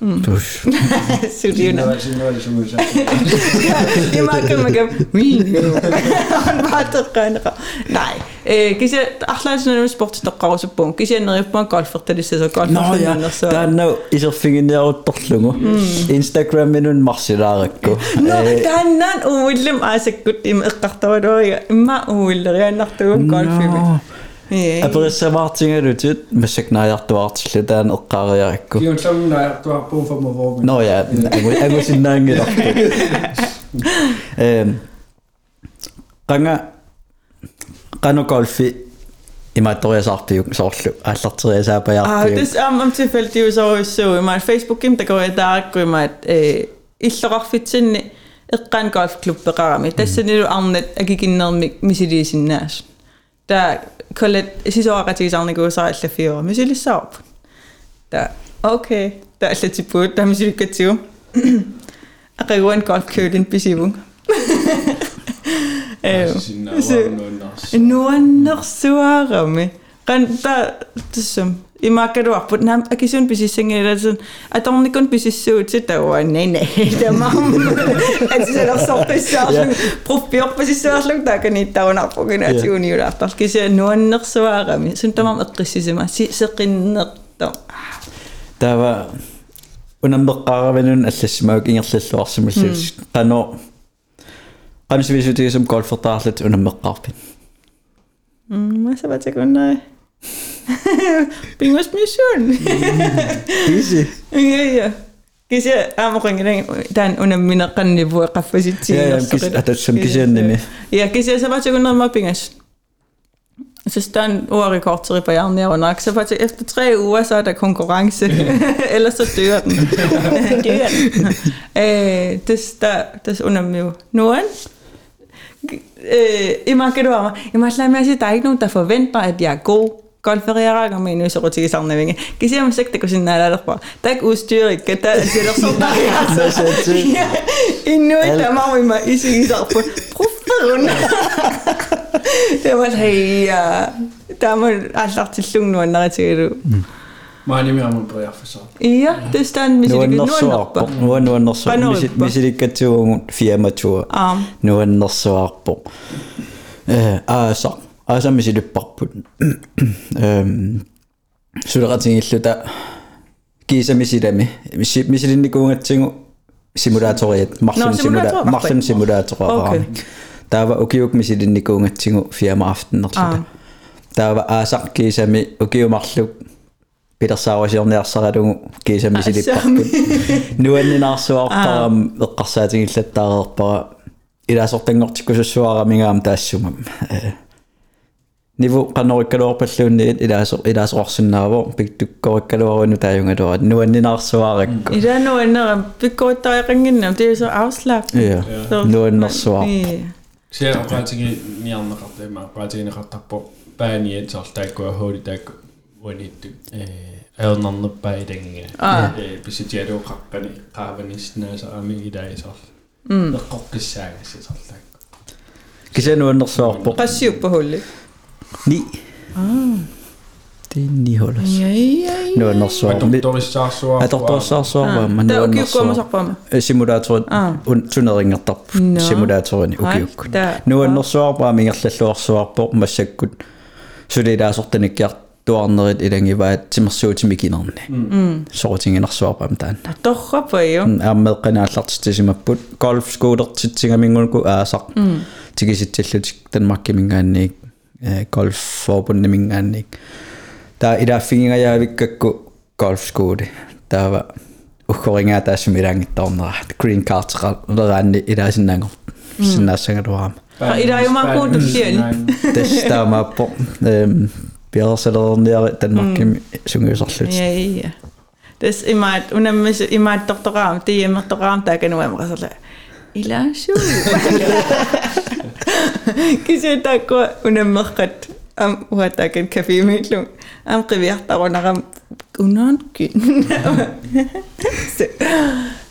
Mm. Studieren. *laughs* *laughs* je mag hem ik Wat reinigen. Nee. Eh, kies je afsluitende sport is toch koude pon. Kies je een repon kalfert is zo kalfert. Nou ja. Dan is er. Hmm. Instagram in een massirarakko. *laughs* Nou dan dan oelim oh, als ik goed in Jeg må kan man kan. Han var der grønner. Nej. Eh, kan jeg akla sådan en sport der går så på. Kan jeg når på golf for det så golf. Nå ja, der er no isерфигинерутторлугу Instagram минун марсилааракку Nå, der er nan uillem altså godt i med qartawa do. Ma uiller jeg Colette, siis oikeasti on niinku saille fio, me sille saap. Tää, okei, tää se tipu, tää me sille ketsiu. Aga juon kalp köydin pisivung. Joo. Nuon norsuaramme. dann da das um i maka ruak put nam aki heb ik singe da sun Dat on ni kon so tita o Nee, nee, *laughs* da mam. *laughs* Et se da so pisi Proef je op pisi so aslu da kan ni so ara mi. Sun tamam aqrisi se ma si se qinnerta tava unambeqqaravanun allasmauk ingerlalluarsimallut hmm. qano. Qanusivisutigusum kolfertaarlut mm ma sabatakun nei Bin was mir schön. Easy. Ja, ja. Kisiya amuqan ilang taan una minaqan ni buwa qaffasit Ja, ja, kisiya atatsan kisiya nimi. Ja, kisiya sabatagunna mappingas. Så stand ordet kort til reparieren jeg nok. Så faktisk efter tre uger, så er der konkurrence. *laughs* Ellers så dør den. *laughs* dør den. *laughs* Øh, det der, det under mig Norden. Øh, I markedet var mig. Jeg må slet med at sige, der er ikke nogen, der forventer, at jeg er god konfereeraaga meidän ysorutsi sarnevinge. Kisiam sekte kun sinä näillä loppa. Tak uus työrik, ketä siellä *laughs* sotarjassa. Innoita mä voin mä isi isarpu. Profferun. Det var hei, der må altså til sunge nogen, når jeg tænker du. Mä en nimi on mun pojafissa. Iya, tästä on misi dikki nuonnorpo. Nuonnorso, misi dikki tuu mun fiemma tuu. Nuonnorso arpo. Ää, saa ааса мисилиппарпут эм сулератингиллута кисамисилами мисилинникуунгатсигу симулааториат марлун симула марлун симулааторараами таава укиук мисилинникуунгатсигу фиама афтеннерлута таава аасақ кисами укиумарлук пилерсаавасиорниарсаралугу кисамисилиппарпут нуаннинаарсуартарам эққарсаатингиллаттаарерпара илаасортангортиккусуссуарамигаам таассумам э ниву канориккалуарпаллуунниит илаасо илаасоорсиннаавоо пиктуккориккалуаруну тааюнгалуарат нуаннинаарсуаракку Idanuannerам pikkuittariaqanginnam det er så afslappet. ja нуаннерсуар Se on praatigi niarneqarta ima praatigineqartarpo paaniat sortaakku hooli taakku uanittu eh aernarnerpaa ilangiga eh pisitialuuqarpani qaavanisnaasarami ilaisorl Mm. eqqorqissaagassi Ni. Ah. Tindiholas. Iya iya iya. No no so. Adortorissaarsuarpa. Adortorissaarsuarpa. Man no no so. Simulaatorin un tuneringertarp. Simulaatorin ukiukku. No no soarpa mingerlalluarsuarpo massakkut. Sulilaasortanikkiar tuarnerit ilangivaat timersuutimikinerni. Sorotinginersuarpa amtaan. Torrapa jo. Aammeeqqinaallartitisimapput. Golf schoolertitsigamingunku aasaq. Tikisitsillutik Danmarkkimingaanniik. Eh, golfforbundet annik. Tää idä finga ja vikkakku golfskuudi. Tää va ukkoringa tässä midängi tonna. Green cards ranni idä sinne kun mm. sinne sen ruoam. Idä jo mä kuuntu tien. Tästä mä po Piaselon ja Denmarkin mm. syngysallits. Ja ja. Täs imaat unemmis imaat doktoraam tiiemmä doktoraam tääkin uemraselle. Ilä suu. *laughs* كيشي تاكو ونمخت ام هو تاكن كافي ميلو ام قبي احتر ونغم ونون كين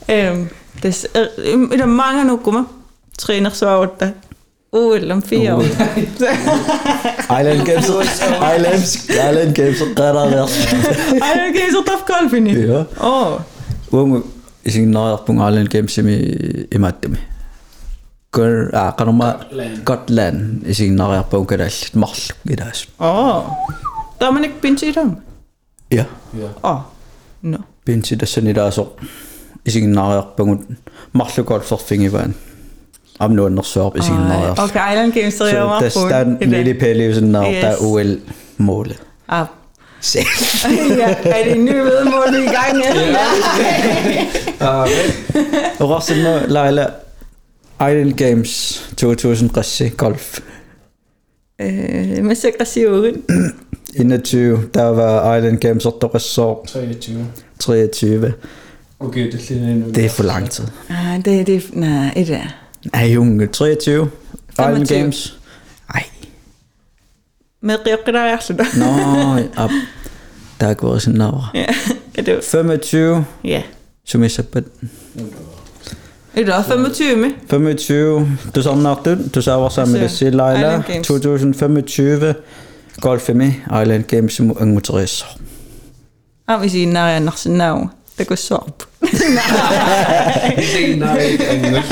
ام تس الى مانغا نوكما تخينر سواوتا ولم فيا ايلاند جيمز ايلاند ايلاند جيمز قرار ايلاند جيمز طف كالفيني اوه وم ising naajarpung aalen kemsimi imattumi kan så tof golfini. Ja. Åh. унгу исигнаариарпунга Island Games ими имааттами кор а канома Scotland исигнаариарпун калааллит марлу илаас Åh. Der er man ikke binge i dem. я Åh. Nå. пинси тассанилаасо исигнаариарпугут марлу голферфингиваан амнуаннерсуарп исигнаариар Okay, Island Games, så jeg var тастан лили пелиусиннаар Yes. таа уэл målet. Ah, Selv. ja, er det en ny vedmål, vi er i gang med? Og også nu, Leila, Island Games 2013 golf. Øh, så aggressiv ud. 21, der var Island Games 8 år 23. 23. Okay, det er. Det er for lang tid. Ah, det, det, nej, det er Ej, junge, 23. Island 25. Games. Ej, Med rikker der er slut. nå, op. Der er gået sådan over. Ja, *laughs* er det 25, Ja. som jeg så på Er det også 25 med? 25, du sa nok du, du sa var sammen med det Leila. Island Games. 2025, golf med Island Games turister. Ah, hvis I er nær nok sådan nav. Det går så op. Det er nej, ikke engelsk.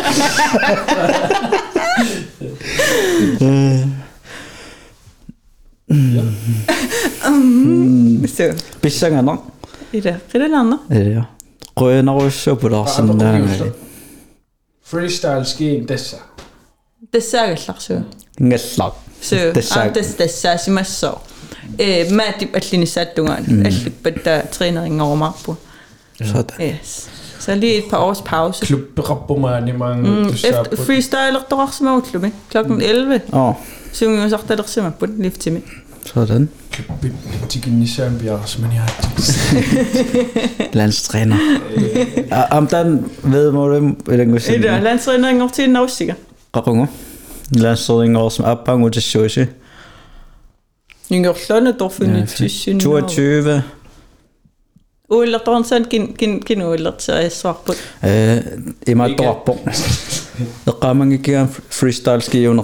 Så, Bissanger nok. er det rigtig andre? Ja. Rønner også på der sådan der. Freestyle skiing, så. Ngeslag. Så, Det er ah, sagt. det det så meget så. Mä tip atlini sattungan. Mm. Atlik bedda trænering over mig på. Sådan. Yes. Så lige et par års pause. Klubberappemann i mange, Mm, efter på. freestyle der små klubbe. Klokken 11. Åh, Så vi sagt der simmer på den lige til mig. Sådan. I har ikke. *laughs* *laughs* Landstræner. Ah, Om den ved må du, er det Er det landstræning over til en afsikker? Rungo. Landstræner som opgang til Sushi. Nynger slående dog fundet tysk. 22. Ulla der er sådan kin kin kin ulla så er svar på. Eh, *laughs* i mig Ikke. dropper. Der kommer ikke en freestyle ski under.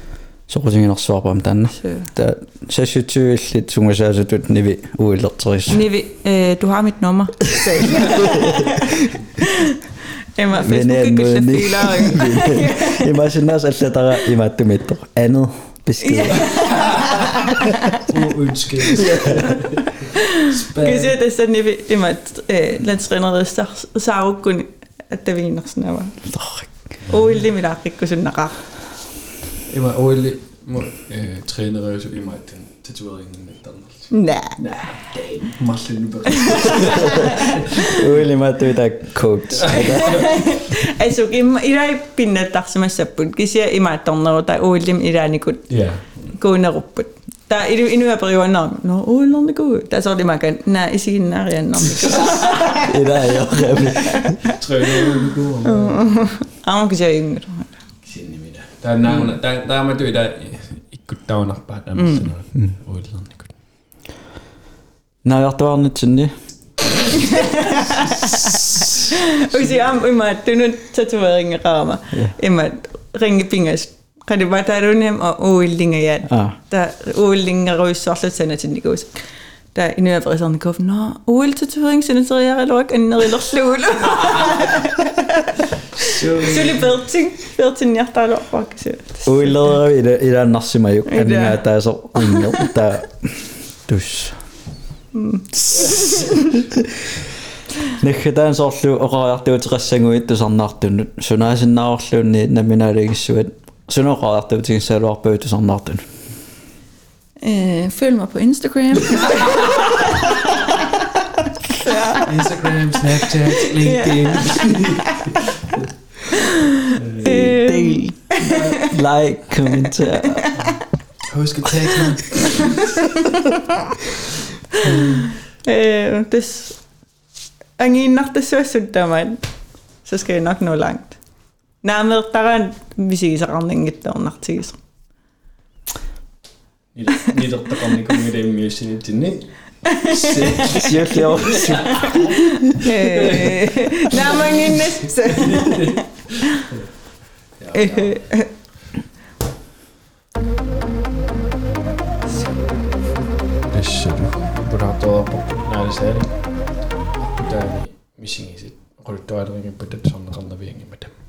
sumo i der nok på. Rationale kommentatorer forventninger raffingen at så 20 med ulimon. Ja ja. Bisser nok. Med kamera det med der slat. Nivi. Så kunne jeg nok svare på om den. Så Der så 20 lidt som jeg sagde så det nivi du har mit nummer. Emma, Facebook ikke Veninde, det filer. Jeg må sige også at der i mig det med andet besked. Uønsket. Kan sige, det sådan, Nivi, Emma, landstræner, der så jo kun, at det viner sådan her. Oi, øh, træne røse i mig den tatoveringen med McDonald's. Nej. Nej, det ikke meget nu bare. Uili mig det der coach. Altså, i dag pinna der som er sappun. Kan jeg sige, Emma, der er der oi, det er ikke kun Ja. gå ind og råbe. Der er det endnu af brevet navn. Nå, oi, det er god. Der er så det, man kan. Er navn. *laughs* Det der er jo røse god. Ah, man kan sige, yngre. Der er navn, der der er man det der ikke godt der nok bare der med sådan noget. Overlig godt. Nej, jeg var nødt til det. Og sige, om Emma, du er nu tatovering af rammer. Emma, ringe pingers. Kan det bare tage du nem og jer. Ah. Der uilding af røs så til Nikos. Der da inu af risan kof no ul til turing sin så jeg lok en når eller slul så lidt berting berting jeg der lok bak så ul der i det i der nasse mig jo en der er så ingen der dus нэхэдан соорлу оқариартуутеқассангуит тусарнаартунут сунаасиннаарерлуунни наминаалигиссуат сунооқариартуутигиссалуарпавит тусарнаартунут Øh, følg mig på Instagram. *laughs* Instagram, Snapchat, LinkedIn. *laughs* Øh, Del. Like, kommentar. Husk at tagge *laughs* mig. øh, det s- ang i nok det mig. Så skal jeg nok nå langt. Nej, men der er en visiseranding et der nok til. 二度と金組連盟してねってね。Sehr klar. Namen in das. ja, ja. Brato närisäri. Tääni misingisi. Kulttuarinkin pitet sanna sanna viengin mitään.